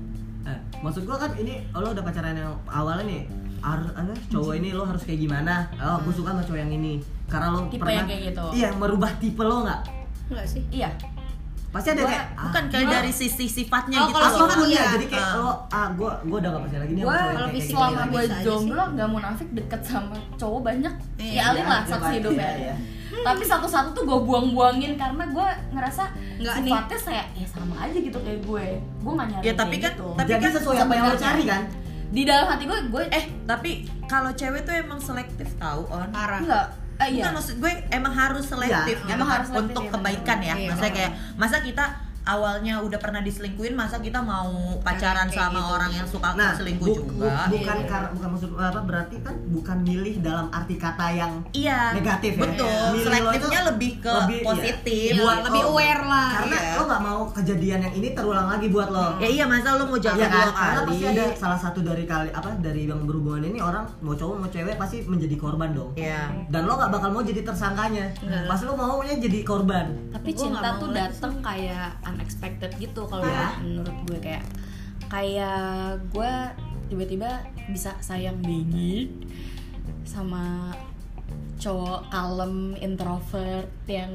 Eh, maksud gua kan ini oh, lo udah pacaran yang awalnya nih harus apa cowok ini lo harus kayak gimana? Oh, gue suka sama cowok yang ini. Karena lo Tipe pernah yang kayak gitu. Iya, merubah tipe lo nggak? enggak sih iya pasti ada Gua- kayak ah, bukan kayak dari sisi sifatnya Oh, gitu kalau apa pun sifat ya iya. jadi kayak Ah. lo ah gue gue udah gak percaya lagi nih gue kalau fisik selama lagi. gue jomblo gak munafik deket sama cowok banyak Iya. ya Alin lah Iya, saksi iya, hidupnya iya, iya. tapi satu-satu tuh gue buang-buangin karena gue ngerasa Nggak nih. sifatnya saya ya sama aja gitu kayak gue gue gak nyari Ya, tapi kan- gitu. tapi jadi kan sesuai apa yang lo cari kan di dalam hati gue gue eh tapi kalau cewek tuh emang selektif tahu on parah enggak eh, iya Bukan maksud gue emang harus selektif Iya, gitu emang kan, harus selektif, untuk iya, kebaikan ya. benar. Maksudnya kayak masa kita awalnya udah pernah diselingkuhin masa kita mau pacaran Kayak sama gitu. orang yang suka nah selingkuh bu- juga. bu- bukan Iya. karena bukan maksud apa berarti kan bukan milih dalam arti kata yang Iya. Negatif ya? Betul. Milih lo Selektifnya lebih ke lebih, iya. positif. Iya, Buat lebih lo- aware lah karena Iya. lo gak mau kejadian yang ini terulang lagi buat lo Ya iya masa lo mau jaga Iya kan? Karena kali. pasti ada salah satu dari kali apa dari yang berhubungan ini orang mau cowok mau cewek pasti menjadi korban dong. Iya. Dan lo gak bakal mau jadi tersangkanya. Pasti lo maunya jadi korban. tapi Gua cinta tuh datang kayak unexpected gitu kalau Iya. menurut gue. Kayak kayak gue tiba-tiba bisa sayang dingin sama cowok kalem introvert yang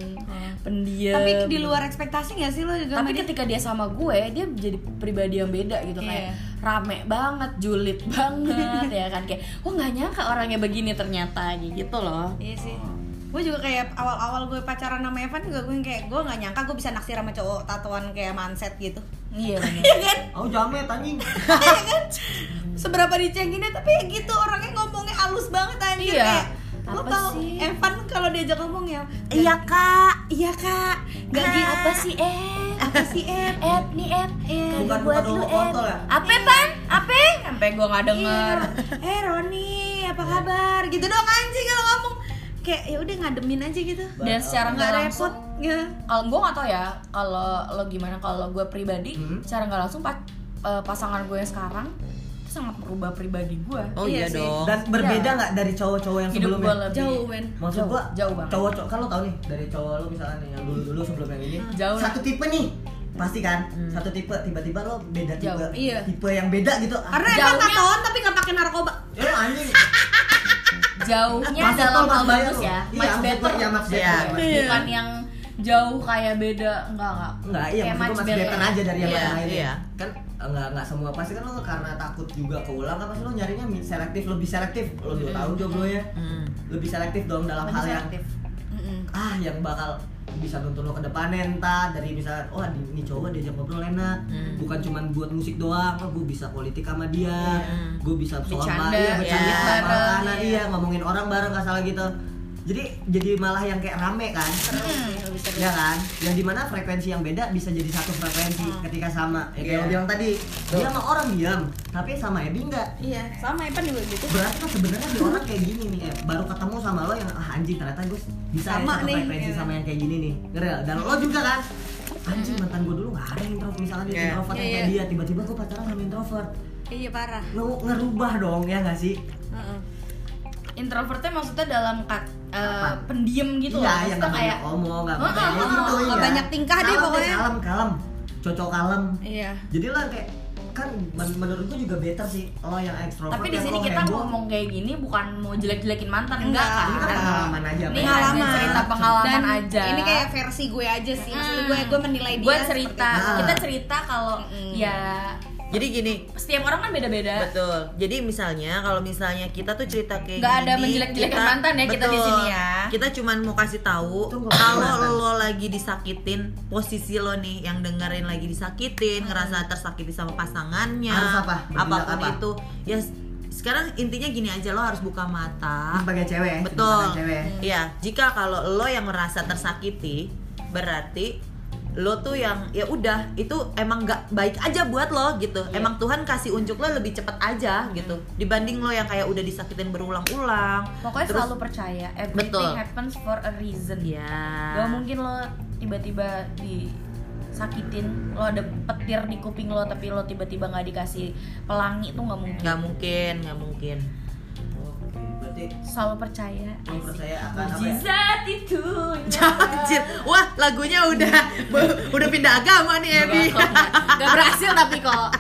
pendiam. Tapi di luar ekspektasi gak sih lo juga tapi ketika dia sama gue dia jadi pribadi yang beda gitu. Kayak Iya. rame banget julid banget ya kan? Kayak oh nggak nyangka orangnya begini ternyata gitu loh. Iya sih. Gue juga kayak awal-awal gue pacaran sama Evan juga gue kayak gue nggak nyangka gue bisa naksir sama cowok tatuan kayak manset gitu. iya. Iya kan? Oh jamet anjing. Iya kan? Seberapa dicenginnya tapi ya gitu orangnya ngomongnya halus banget anjir Iya. kayak lo Apa tau sih? Evan kalau diajak ngomong ya iya kak iya kak nggak Kak. gitu apa sih eh apa sih Ep Ed nih Iya. Kagak Bukan buat lu lo ya. apa pan apa sampai gue nggak denger Iya, eh Roni apa kabar gitu dong anjing kalau ngomong kayak ya udah ngademin aja gitu dan secara nggak nggak repot langsung ya kalau gue nggak tau ya kalau lo gimana kalau gue pribadi Hmm. secara nggak langsung pa- eh, pasangan gue yang sekarang itu sangat merubah pribadi gue Oh Iya iya, sih. dong. Dan berbeda Iya. nggak dari cowok-cowok yang hidup gue sebelumnya? lebih jauh men Maksud gua jauh banget. cowok cowok kan lo tau nih dari cowok lo misalkan nih yang dulu dulu sebelum yang ini Jauh lah. satu tipe nih pasti kan Hmm. satu tipe tiba-tiba lo beda tipe Jauh, iya. tipe yang beda gitu karena Evan Jauhnya- tatoan tapi nggak pakai narkoba eh anjing jauhnya Masuk dalam hal pas bayar bagus lo. ya Iya, much maksud better iya, much better, Iya. much Iya. bukan yang jauh kayak beda enggak enggak Enggak, iya Kayak much masih better aja dari yang Iya, lain iya. Kan enggak enggak semua pasti kan lo karena takut juga keulang kan pasti lo nyarinya selektif lebih selektif lo dua tahun jomblo ya lebih selektif dong dalam Lebih hal yang selektif. Mm-mm. ah yang bakal bisa nuntun lo ke depannya entah dari misalnya oh ini cowok diajak ngobrol enak Hmm. bukan cuman buat musik doang oh gue bisa politik sama dia Hmm. gue bisa soal Bercanda, iya, bercanda sama bareng, iya. iya ngomongin orang bareng nggak salah gitu jadi jadi malah yang kayak rame kan? Ya kan? Yang di mana frekuensi yang beda bisa jadi satu frekuensi ketika sama. Ya kayak lo bilang tadi dia sama orang diam tapi sama Ebi enggak iya sama Evan juga gitu. Berarti kan sebenarnya di orang kayak gini nih eh, baru ketemu sama lo yang ah, anjing ternyata gue bisa ya Sama satu nih, frekuensi iya. sama yang kayak gini nih. Nggak? dan lo juga kan? Anjing mantan gue dulu nggak ada yang introvert. Misalnya dia Iya. introvert yang Iya, kayak iya. dia tiba-tiba gue pacaran sama introvert. Iya parah. Lo ngerubah dong ya nggak sih? Heeh. Introvertnya maksudnya dalam kat, eh, Apa? pendiam gitu loh iya yang maksudnya nggak kayak banyak ngomong nggak Heeh, banyak heeh, gitu nggak iya. banyak tingkah deh Kalem pokoknya. kalem kalem cocok kalem iya jadi lo kayak kan men- menurut gue juga better sih lo yang ekstrovert tapi di sini kita heboh. ngomong kayak gini bukan mau jelek-jelekin mantan enggak, Enggak. kan ini kan pengalaman aja ini Pengalaman. cerita pengalaman Dan aja ini kayak versi gue aja sih maksud Hmm. gue gue menilai dia gue cerita kita cerita kalau Mm. ya Jadi gini, setiap orang kan beda-beda betul. Jadi misalnya kalau misalnya kita tuh cerita kayak Nggak gini, ada menjelek-jelekan mantan ya kita di betul. sini ya. Kita cuman mau kasih tahu kalau lo lagi disakitin, posisi lo nih yang dengerin lagi disakitin, ngerasa tersakiti sama pasangannya, Harus apa? Apa pun apa? itu. Ya sekarang intinya gini aja lo harus buka mata. sebagai cewek ya, Betul. sebagai cewek Iya, jika kalau lo yang merasa tersakiti, berarti lo tuh yang ya udah itu emang nggak baik aja buat lo gitu. Iya. Emang Tuhan kasih unjuk lo lebih cepet aja gitu. Dibanding lo yang kayak udah disakitin berulang-ulang. pokoknya Terus- selalu percaya everything Betul. happens for a reason Ya. gak mungkin lo tiba-tiba disakitin lo ada petir di kuping lo tapi lo tiba-tiba nggak dikasih pelangi itu nggak mungkin nggak mungkin, nggak mungkin. Oke, berarti selalu percaya lo percaya akan apa ya? Mujizat itu Anjir. Wah, lagunya udah udah pindah agama nih Ebi. Gak berhasil tapi kok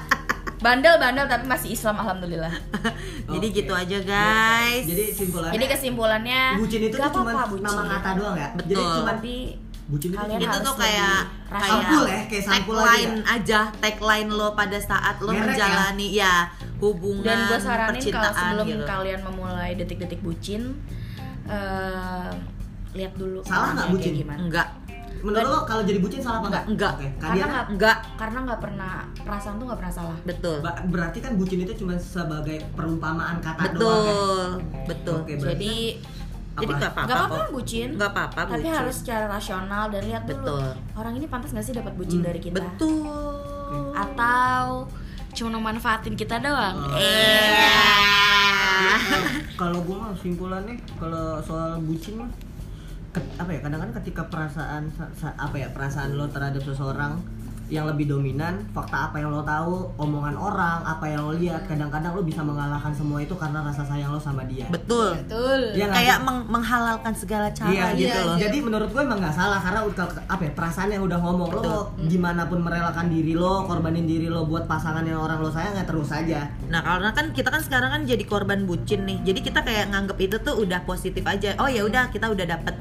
Bandel-bandel tapi masih Islam alhamdulillah Jadi gitu aja guys. Jadi simpulannya Jadi kesimpulannya bucin itu cuma nama kata doang ya. Jadi Betul. cuma Tapi bucin itu itu harus tuh kayak kayak Sampul ya, kayak sampul aja tagline aja, tagline lo pada saat lo Merek ya? menjalani ya, hubungan dan gue saranin kalau sebelum gitu. kalian memulai detik-detik bucin eh, lihat dulu Salah nggak bucin? gimana enggak menurut lo kalau jadi bucin salah apa Enggak, enggak? Oke, karena kalian nggak enggak karena nggak pernah perasaan tuh nggak pernah salah betul. Ba- berarti kan bucin itu cuma sebagai perumpamaan kata doang ya? Betul, betul. Berarti jadi Jadi apa? nggak apa-apa. nggak apa-apa kok. bucin Nggak apa-apa tapi bucin. harus secara rasional dan lihat dulu Betul. orang ini pantas nggak sih dapat bucin Hmm, dari kita Betul. atau cuma memanfaatin kita doang Oh. eh kalau gue mah simpulannya kalau soal bucin mah apa ya kadang-kadang ketika perasaan sa- sa- apa ya perasaan lo terhadap seseorang yang lebih dominan fakta apa yang lo tahu omongan orang apa yang lo lihat kadang-kadang lo bisa mengalahkan semua itu karena rasa sayang lo sama dia Betul. betul Iya nggak Kayak meng- menghalalkan segala cara Iya gitu gitu loh. Jadi menurut gue emang nggak salah karena udah apa ya perasaan yang udah ngomong lo gimana pun merelakan diri lo, korbanin diri lo buat pasangan yang orang lo sayang ya terus aja. Nah, karena kan kita kan sekarang kan jadi korban bucin nih. Jadi kita kayak nganggep itu tuh udah positif aja. Oh ya udah kita udah dapet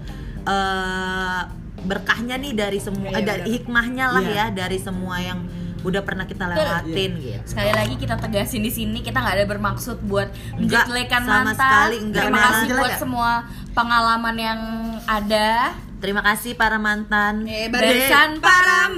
eh, berkahnya nih dari semua Iya, eh, dari hikmahnya lah Iya. ya dari semua yang udah pernah kita lewatin gitu. sekali lagi kita tegasin di sini kita nggak ada bermaksud buat menjelekkan sama mantan sekali enggak. terima Beneran kasih buat semua pengalaman yang ada. Terima kasih para mantan. Eh, barisan para